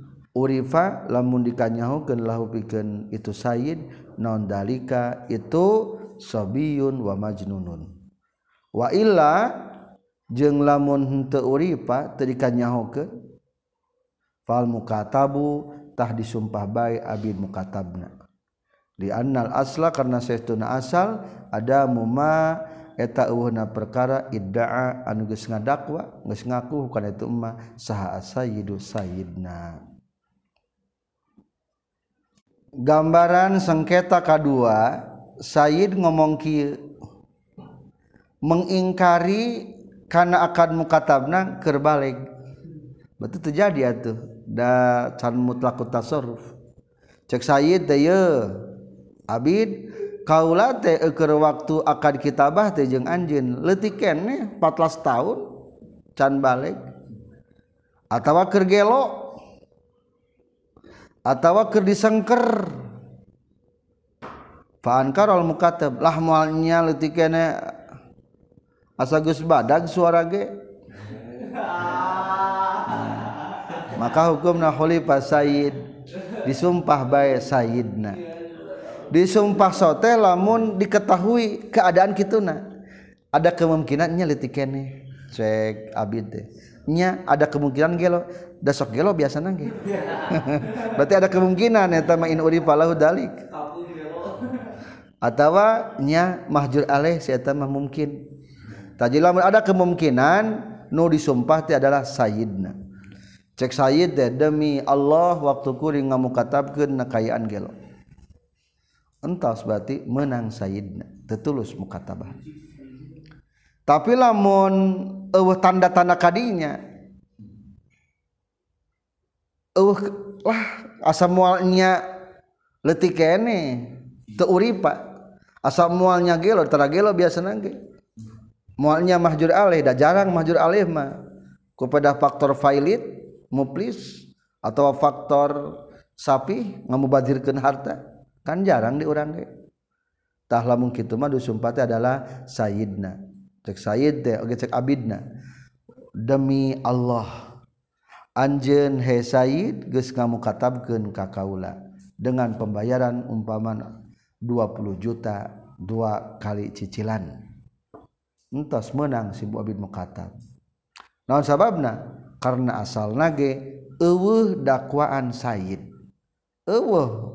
punya Ururifa lamun dikanyahu ke la itu Said non dalika itu sobiyun wamaun waila jeng lamunurifaanyahu kemuka tabbutah di sumpah baik Abid mumukabna dinal asla karena seitu na asal ada muma etetauna perkara a anuges ngadakkwa s ngaku karena itu sah Said Said na gambaran sengketa kedua Said ngomong ki mengingkari karena akan mukatabna kerbalik betul terjadi atuh da can mutlak tasarruf cek Said teh Abid kaula teh eukeur waktu akad kitabah teh jeung anjeun leutik keneh 14 tahun can balik atawa keur gelo atawa keur disengker faankar al mukatab lah mualnya leutik asagus asa badag suara ge maka hukumna khalifah sayyid disumpah bae sayyidna disumpah sote lamun diketahui keadaan kituna ada kemungkinannya leutik kene cek abid teh nya ada kemungkinan gelo dasok gelo biasa nangge berarti ada kemungkinan ya tama in urip falahu dalik atau nya mahjur aleh si eta mah mungkin tajil ada kemungkinan nu disumpah ti adalah sayyidna cek sayyid teh demi Allah waktu kuring ngamukatabkeun nakayaan gelo entah berarti menang sayyidna tetulus mukatabah tapi lamun eueuh tanda-tanda kadinya eueuh lah asa mualnya leutik kene teu uripa asa mualnya gelo tara gelo nangke, mualnya mahjur alih dah jarang mahjur alih mah kepada faktor failit muplis atau faktor sapi ngamubadzirkeun harta kan jarang di urang ge tah lamun kitu mah dusumpati adalah sayyidna ce Said demi Allah Anjen he Said guys kamu katabkan kakaula dengan pembayaran umpaman 20 juta dua kali cicilan entos menang si sabab karena asal nage dakwaan Said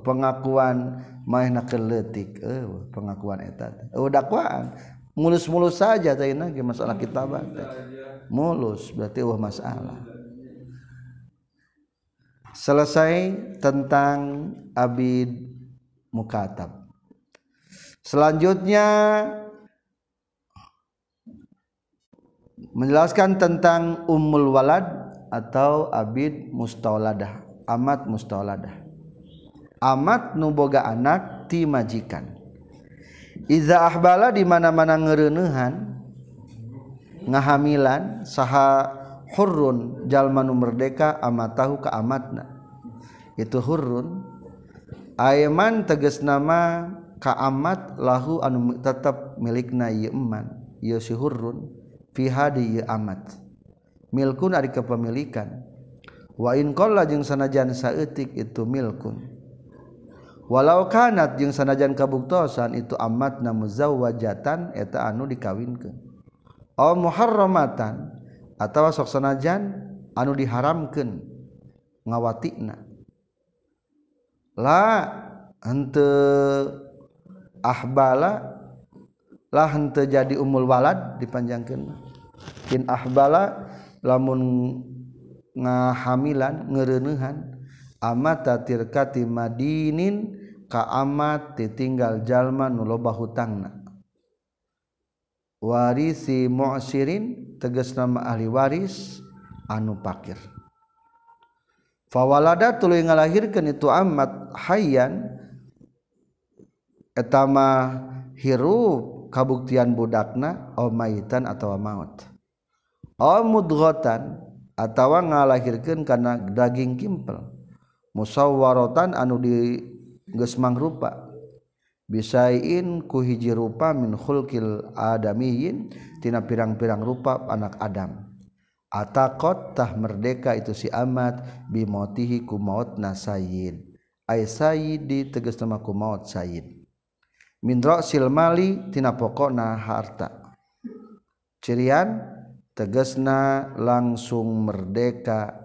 pengakuan mainna keletik pengakuan etatdakkwaan mulus-mulus saja tadi lagi masalah kitabah mulus berarti wah masalah selesai tentang abid mukatab selanjutnya menjelaskan tentang ummul walad atau abid mustauladah amat mustauladah amat nuboga anak ti majikan Izaahbalah dimana-mana ngrunuhan ngahamilan saha huun jalmanu merdeka ama tahu keamatna itu hurun Ayeman teges nama kaamat lahu anu tetap milik naman Yohurun fihadi amat Milkun ada kepemilikan wainkolajungng sanajansaetik itu milkun. walau kanat jeung sanajan kabuktosan itu amad Namza wajatan eteta anu dikawinkanharromaatan atau sokanajan anu diharamkan ngawatinanalah hante ahbalahlah jadi umul walat dipanjangkan ahbala lamun ngahamilanngerrenuhan dan atirkatiinin kaamattinggaljallmaang warisirin teges nama Ali waris anu pakir fawala tu ngalahirkan itu amat hayanama hiu kabuktian budaknatan atau mauttan atautawa ngalahirkan karena daging kimpel musa warrotan anu di Gem rupa bisa kuhiji rupa minhulkil adaihintina pirang- piang rupa anak Adam attakottah merdeka itu si amat bimotihikumat na Said di teges namaku maut mindro silmalitina pokok na harta cirian tegesna langsung merdeka itu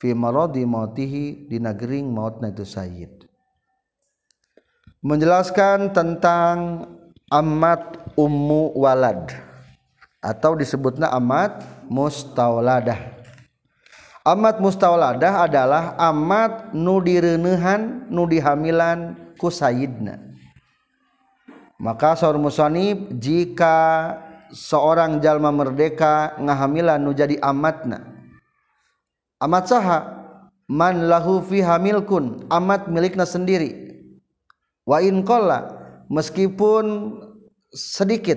fi maradi mautihi di gering mautna itu sayyid menjelaskan tentang amat ummu walad atau disebutnya amat mustauladah amat mustauladah adalah amat nu direneuhan nu dihamilan ku sayyidna maka saur musanib jika seorang jalma merdeka ngahamilan nu jadi amatna amat saha man lahu fi hamilkun amat milikna sendiri wa in qalla meskipun sedikit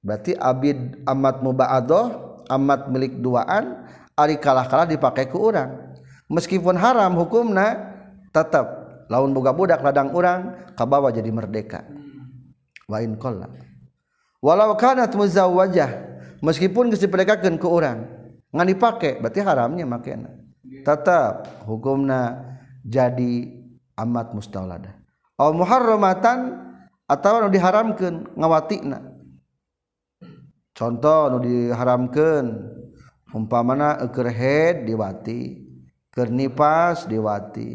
berarti abid amat mubaadoh amat milik duaan ari kalah-kalah dipakai ke orang meskipun haram hukumna tetap laun boga budak ladang orang kabawa jadi merdeka wa in qalla walau kanat muzawwajah meskipun geus diperdekakeun ku orang dipakai berarti haramnya maka tetap hukumnya jadi amad mustaula Allahharromaatan atau diharamkan ngawati contoh diharamkan umpamana e diwatikernipas diwati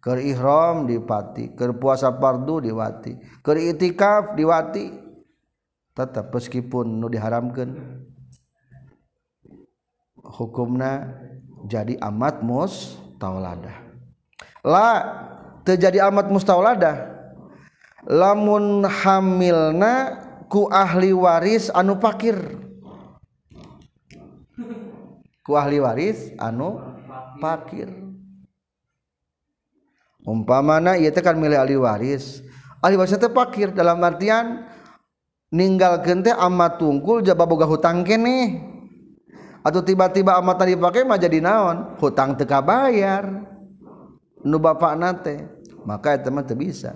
keihom dipatiker puasa Pardu diwati ke ittikaf diwati tetap meskipun Nu diharamkan hukumnya jadi amatmos taladalah terjadi amat mustlada lamun hamilna ku ahli waris anu pakir ku ahli waris anuir umpa mana ia te kan mil warisir dalam artian meninggal gente amat ungkul jaba boga huangke nih tiba-tiba amat tadipakmah jadi naon hutang teka bayar Nu ba maka teman bisa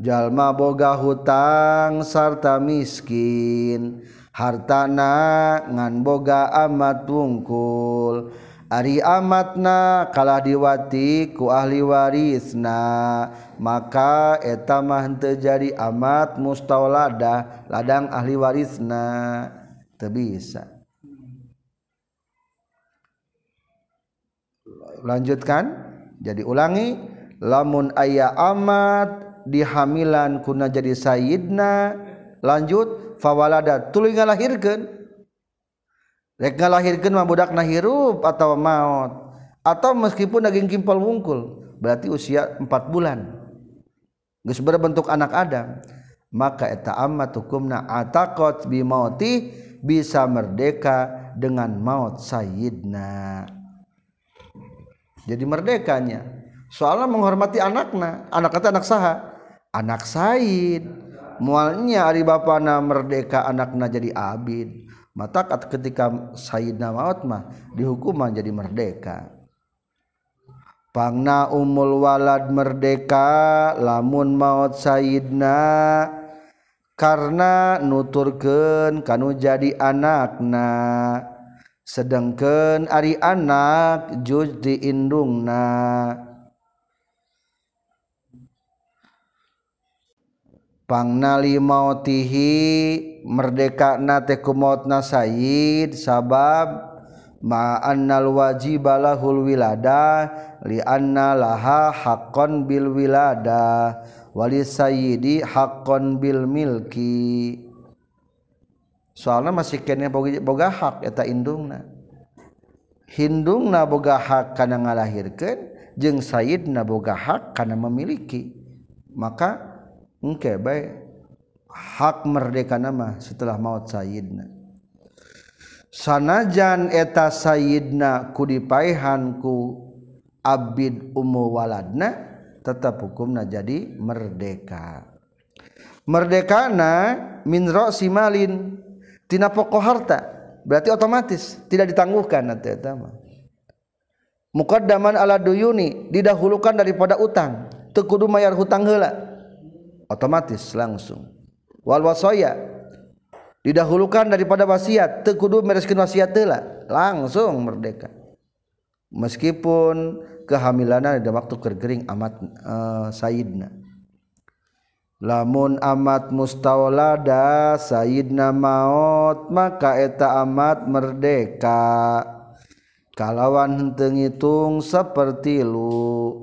jalma boga hutang sarta miskin hartana ngan boga amat ungkul Ari amatna kalah diwatiiku ahli warisna maka etam mahnte jadi amat mustauladah ladang ahli warisna te bisa lanjutkan jadi ulangi lamun ayah amat dihamilan kuna jadi sayyidna lanjut fawalada tuluy ngalahirkeun rek ngalahirkeun mah budakna hirup atau maut atau meskipun daging kimpal wungkul berarti usia 4 bulan geus berbentuk anak Adam maka eta amat hukumna ataqat bi mauti bisa merdeka dengan maut sayyidna jadi merdekanya soalnya menghormati anaknya anak kata anak saha anak Said mualnya ari bapana merdeka anaknya jadi abid mata ketika Sayyidna maut mah dihukuman jadi merdeka pangna umul walad merdeka lamun maut Sayyidna karena nuturken kanu jadi anakna deken Ari anakak judindungna Pana mautihi medekka natekutna Said sabab maanal waji balahulwiada Lianna laha Hakon Bilwiada Wali Sayidi Hakon Bil Milki. hak hinung na boga hak karena ngalahirkan Saidna boga hak karena memiliki makake hak merdeka nama setelah maut Sayna sanajan eta Sayidna kudipahanku Abid umwalaadna tetap hukumnya jadi merdeka merdekana mindro si malin tina pokok harta berarti otomatis tidak ditangguhkan nanti eta ya, mukaddaman ala duyuni didahulukan daripada utang Tekudu kudu mayar hutang heula otomatis langsung wal wasoya didahulukan daripada wasiat Tekudu mereskin wasiat heula langsung merdeka meskipun kehamilannya ada waktu kergering amat uh, eh, sayidna = Lamun amat mustawlada Sayidna maut maka eta amat merdeka Kalawan tenitung seperti lu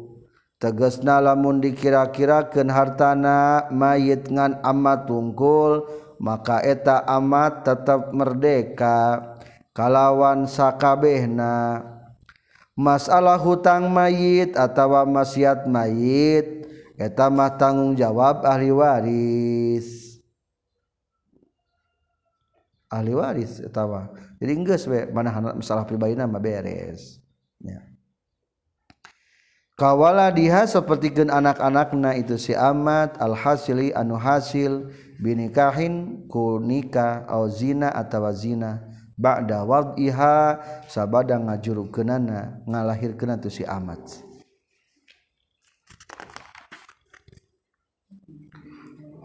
Teges na lamun dikira-kiraken hartana mayit ngan amat tunggul, maka eta amat tetap merdeka, Kawanskabna Maslah hutang mayit atau maksiat mayit, tamah tanggung jawab ahli waris Ali waristawa pribadahRS kawala dia seperti gen anak-anakna itu si amat al-hasili anu hasil binnikahin kurnikazina atau wazina dawabha sababadah ngajuluk kenana nga lahir kena tuh si amat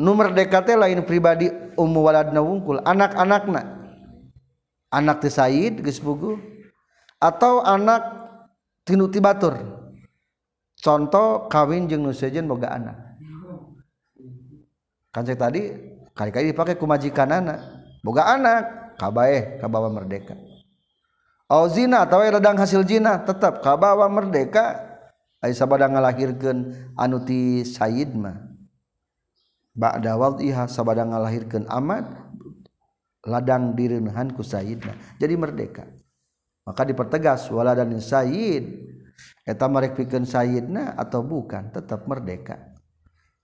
no dekat lain pribadi umwala wungkul anak-anakaknya anak Said guys atau anak tinuti batur contoh kawin je nujen boga anak tadi kalikali pakai kumajikan anakmoga anak Ka Kawa merdekazina ataudang hasil zina tetap Kawa merdeka Aisabadah ngalahir gen anuti Saidmah ba'da wad'iha sabada ngalahirkeun amat ladang direunahan ku Sayidna, jadi merdeka maka dipertegas waladan sayid eta marek pikeun Sayidna atau bukan tetap merdeka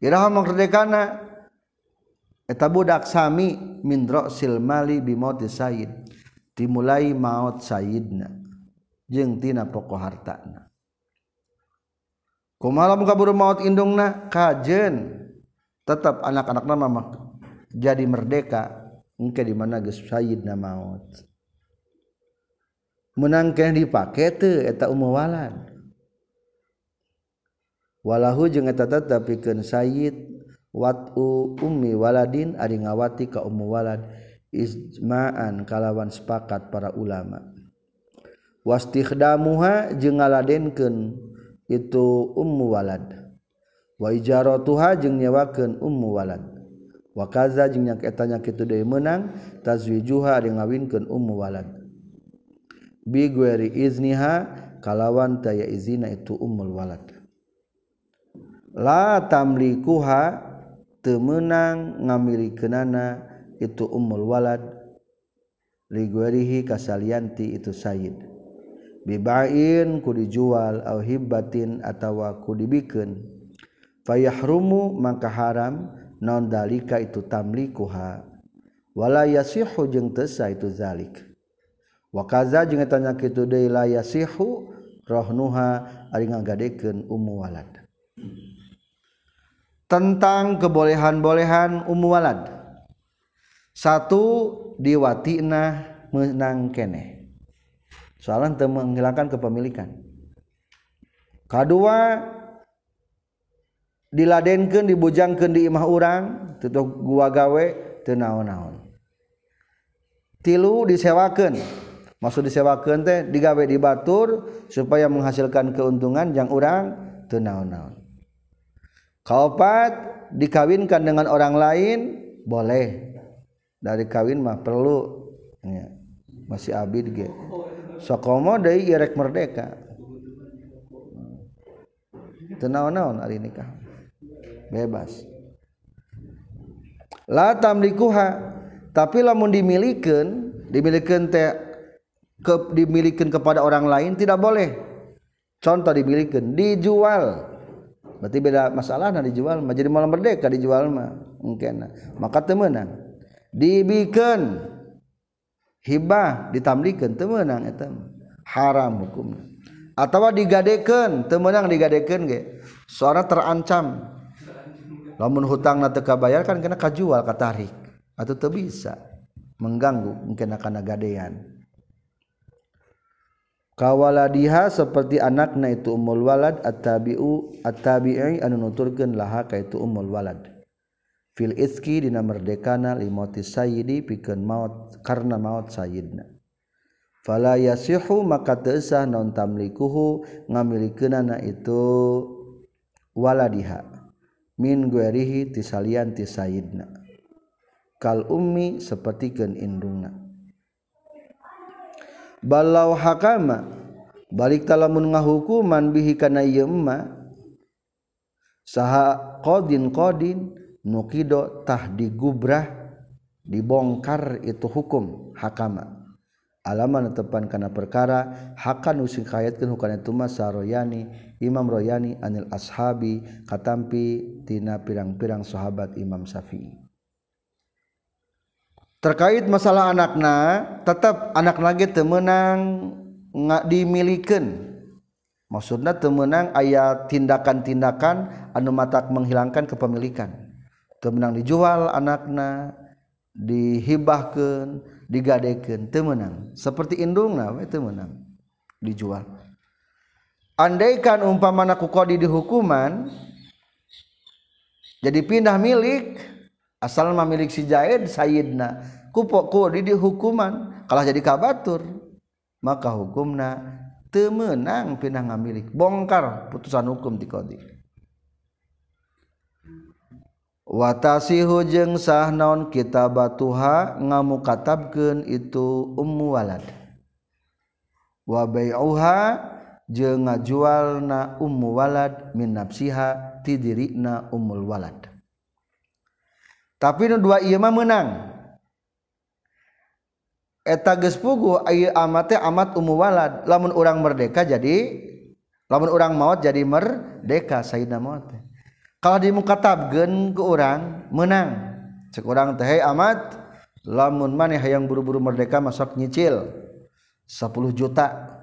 iraha merdekana eta budak sami mindro silmali bimoti Sayid, dimulai maut Sayidna, jeung tina pokok hartana kumaha muka kabur maut indungna kajen tetap anak-anak nama jadi merdeka mungkin di mana Said nama meka yang dipakai tuh walau tapiwalaaddinwatima kalawan sepakat para ulama washa je itu ummuwala waijaro Tuhannyawakan um wa wakazanyaanya itu dia menang taswi juhawinkan um wa bigniha kalawan tay izina itu umulwala la tamriikuha temenang ngamirikenana itu umulwaladlighi kasalianti itu Said bibain ku di jual ahibatin atau ku dibiken dan fayahrumu maka haram non dalika itu tamlikuha wala yasihu jeung teu itu zalik wa kaza jeung eta nya kitu deui la yasihu rohnuha ari ngagadekeun ummu walad tentang kebolehan-bolehan ummu walad satu diwatina menang kene soalan teu menghilangkan kepemilikan kedua diladenkan dibujangkan di imah orang tutup gua gawe tena-naon tilu disewaken maksud disewakan teh digawei dibatur supaya menghasilkan keuntungan yang orangrang tena-naon kaupat dikawinkan dengan orang lain boleh dari kawin mah perlu masih a soko moderek merdeka tena-naon hari nikah bebas la tamlikuha tapi lamun dimilikeun dimilikeun teh ke, dimilikeun kepada orang lain tidak boleh contoh dimilikeun dijual berarti beda masalah nah dijual mah jadi malam merdeka dijual mah mungkin nah. maka temenan dibikin hibah ditamlikan temenang eta haram hukumnya atau digadekan temenang digadekan ge terancam lamun hutang na teka bayar kan kena kajual katarik atau teu bisa mengganggu mungkin akan gadean kawaladiha seperti anakna itu umul walad at-tabi'u at-tabi'i anu nuturkeun laha ka itu umul walad fil iski dina merdekana limauti sayyidi pikeun maut karena maut sayyidna fala yasihu maka teu sah non tamlikuhu ngamilikeunana itu waladiha min guerihi tisalian tisaidna kal ummi seperti gen indungna balau hakama balik talamun ngahukuman bihi kana iya emma saha qadin qadin nukido tah digubrah dibongkar itu hukum hakama alaman tepan karena perkara hakan usik kayatkan hukana itu mas saroyani Imam Royyani Anil Ashabi katampitina pirang-pirang sahabat Imam Syafi' terkait masalah anaknya tetap anak lagi temenang nggak dimiliken maksudnya temenang ayat tindakan-tindakan anomatak menghilangkan kepemilikan temenang dijual anakaknya dihibaahkan digadeken temenang sepertindung temenang dijual andaikan umpama kukodi di dihukuman jadi pindah milik asal memilik si Jaid Sayyidna kupok kodi dihukuman, kalah jadi kabatur maka hukumna temenang pindah ngamilik bongkar putusan hukum di kodi Watasi hujeng sah naon kitabatuha ngamu katabkeun itu ummu walad jual nawala nafsiha ti tapi menangpu a amatwala lamun merdeka jadi lamun orang maut jadi meka kalau ke orang menang se tehhe amat lamun maneh yang buru-buru merdeka masuk nyicil 10 juta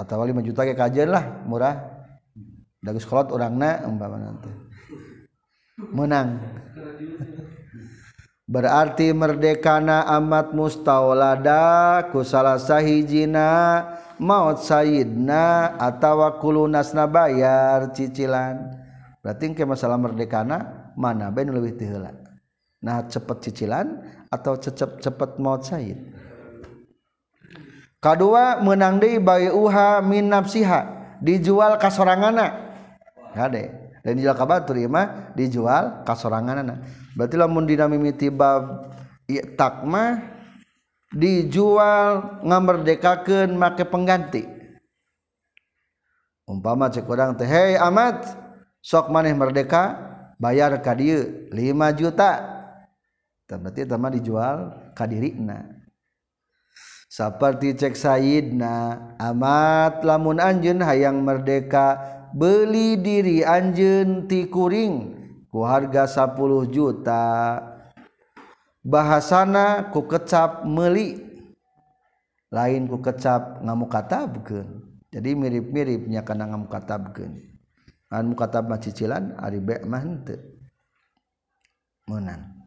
atauwali menjuta ke kaj lah murah daguskolot orangnawa nanti menang berarti merdekana amat mustawlada kuhi jina maut Said Attawakulu nasnabaar cicilan berarti ke masalah merdekana mana band lebih tila Nah cepet cicilan atau cecep-cepet maut Said Kadua menang di bayi uha min nafsiha dijual kasorangana hade dan dijual ka batur mah dijual kasorangana berarti lamun dina mimiti bab i'taq mah dijual ngamerdekakeun make pengganti umpama cek urang teh hei amat sok maneh merdeka bayar ka dieu 5 juta berarti tama dijual ka dirina seperti cek Sayidna amad lamun Anjun hayang merdeka beli diri Anjunntikuring ku harga 10 juta bahasana ku kecap melik lain ku kecap nga katabken jadi mirip-miripnya karena kamu katabken katab macicilan Aribe mante menang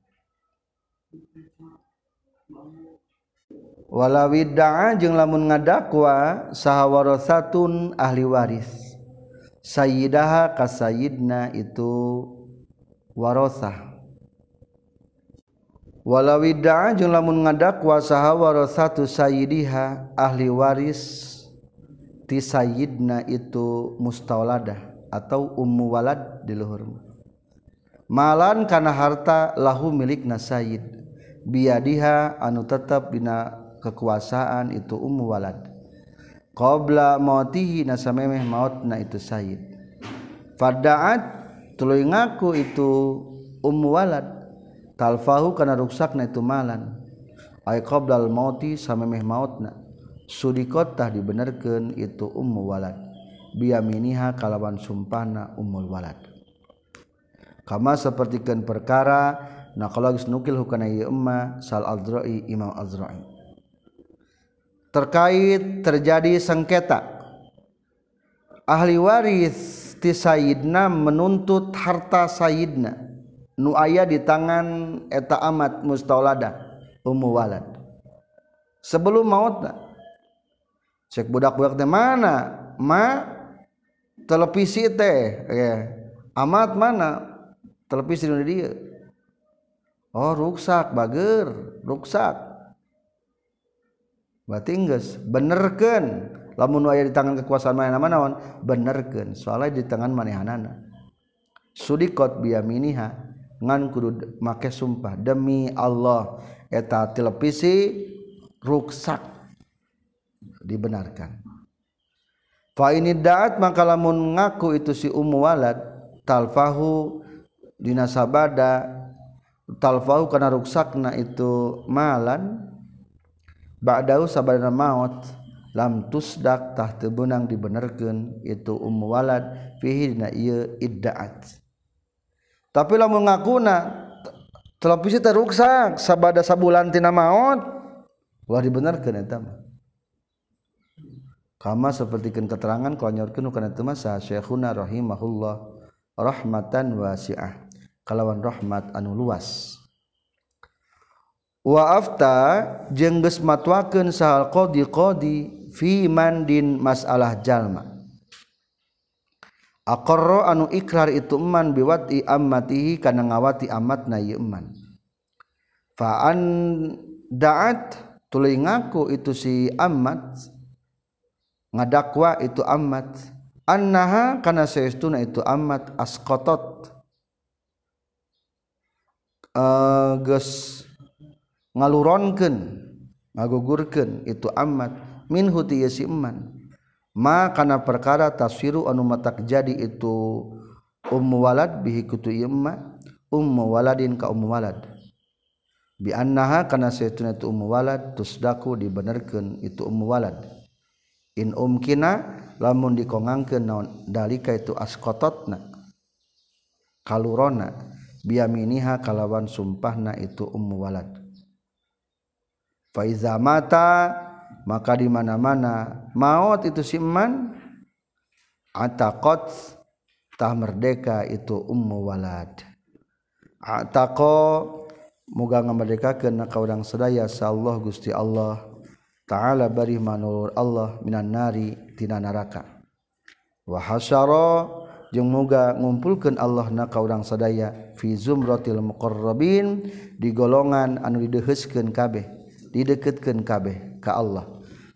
walaaanjung lamun ngadakwa saha warun ahli waris sayidaha kassayidna itu warahwalawidajung lamun ngadakwa saha war satu Sayidiha ahli waris ti Saididna itu mustawladadah atau ummuwalalat diluhurmu malan karena harta lahu milik na Said biadiha anu tetap bin kekuasaan itu ummu walad qabla mautihi nasamemeh mautna itu sayyid fada'at tuluy ngaku itu ummu walad talfahu kana ruksakna itu malan ay qabla al mauti samemeh mautna sudikot tah dibenerkeun itu ummu walad biyaminiha kalawan sumpahna ummul walad kama sapertikeun perkara Nah kalau nukil hukana ieu emma sal azra'i imam azra'i terkait terjadi sengketa ahli waris ti menuntut harta Sayidna nu aya di tangan eta amat mustaulada ummu walad sebelum maut cek budak-budak teh mana ma televisi teh ya. amat mana televisi di dia oh ruksak bager ruksak berarti enggak benerkan lamun wajah di tangan kekuasaan mana-mana on benerkan, soalnya di tangan mana manehanana sudikot biaminihah, ngan kudu make sumpah demi Allah eta televisi ruksak dibenarkan fa ini daat maka lamun ngaku itu si ummu walad talfahu dinasabada talfahu kana ruksakna itu malan ba'dahu sabadana maut lam tusdak tah teu beunang dibenerkeun itu um walad fihi dina ieu iddaat tapi lamun ngakuna televisi teruksak sabada sabulan tina maut ulah dibenerkeun eta mah kama seperti keterangan kanyorkeun kana teu mah syekhuna rahimahullah rahmatan wasi'ah kalawan rahmat anu luas waafta jewa saaldidi masalah aro anu ikrar itumanwatimatihi karena ngawati amat naman fa tulingaku itu si amat ngadakwa itu amad anha karena saya na itu amad askot ngaluronken ngagugurkan itu amat min huti yesi eman ma kana perkara tasiru anu matak jadi itu ummu walad bihi kutu yemma ummu waladin ka ummu walad bi annaha kana saytuna itu ummu walad tusdaku dibenerkeun itu ummu walad in umkina lamun dikongangkeun naon dalika itu askototna kalurona biaminiha kalawan sumpahna itu ummu walad faiza mata maka di mana-mana maut itu si eman ataqat tah merdeka itu ummu walad ataqo moga ngamerdekakeun ka urang sadaya sa Allah Gusti Allah taala bari manur Allah minan nari tina neraka wa hasyara jeung moga ngumpulkeun Allah na ka urang sadaya fi zumratil muqarrabin di golongan anu dideheuskeun kabeh deketkan kabeh ke Allah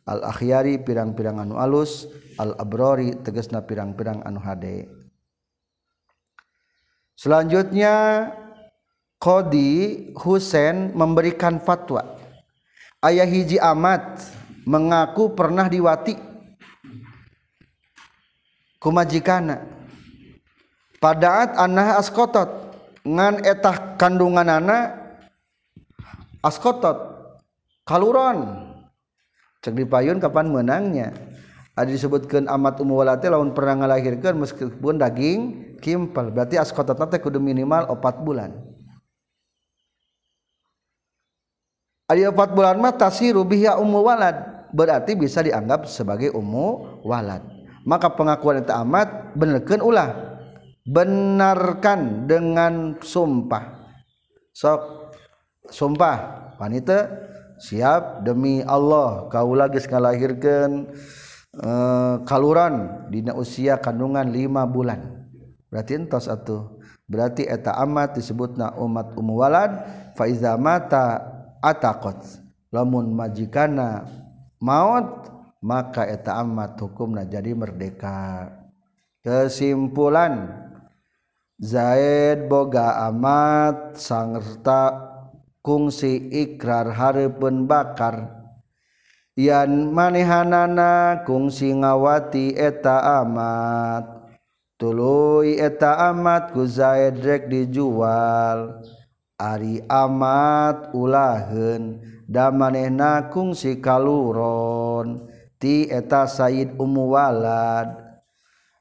al- akhari pirang-pirangan an aus al-abrori teges na pirang-pirang anu HD selanjutnya Qdi Hueinin memberikan fatwa ayah hiji amat mengaku pernah diwati kumajikan pada saat an askotot ngan etah kandungan anak askotot kaluron cek dipayun payun kapan menangnya ada disebutkan amat walate lawan pernah ngelahirkan meskipun daging kimpel berarti askota teh kudu minimal 4 bulan ada 4 bulan mah tasiru biha umu walad berarti bisa dianggap sebagai umu walad maka pengakuan itu amat benarkan ulah benarkan dengan sumpah sok sumpah wanita siap demi Allah kau lagi kala lahirkan eh, kalurandina usia kandungan lima bulan berarti entos satu berarti eta amat disebut na umat umuuwalan Faiza mata at lamun majikana maut maka eta amat hukumlah jadi merdeka kesimpulan zaid boga amat sangta kungsi ikrar harapun bakar yan manehanana kungsi ngawati eta amat tuluy eta amat ku zaidrek dijual ari amat ulahen, da kungsi kaluron ti eta Said Umu Walad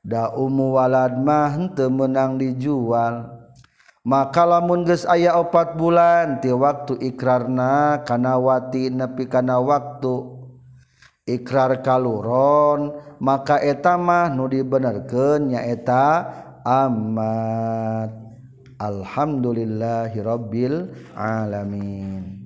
da Umu Walad mah temenang dijual Ma lamunnge aya opat bulan tiwaktu ikrarna kanawati nepi kana waktu, ikrar kalururon, maka eta mah nudi bener ke nyaeta amad Alhamdulillahirobbil alamin.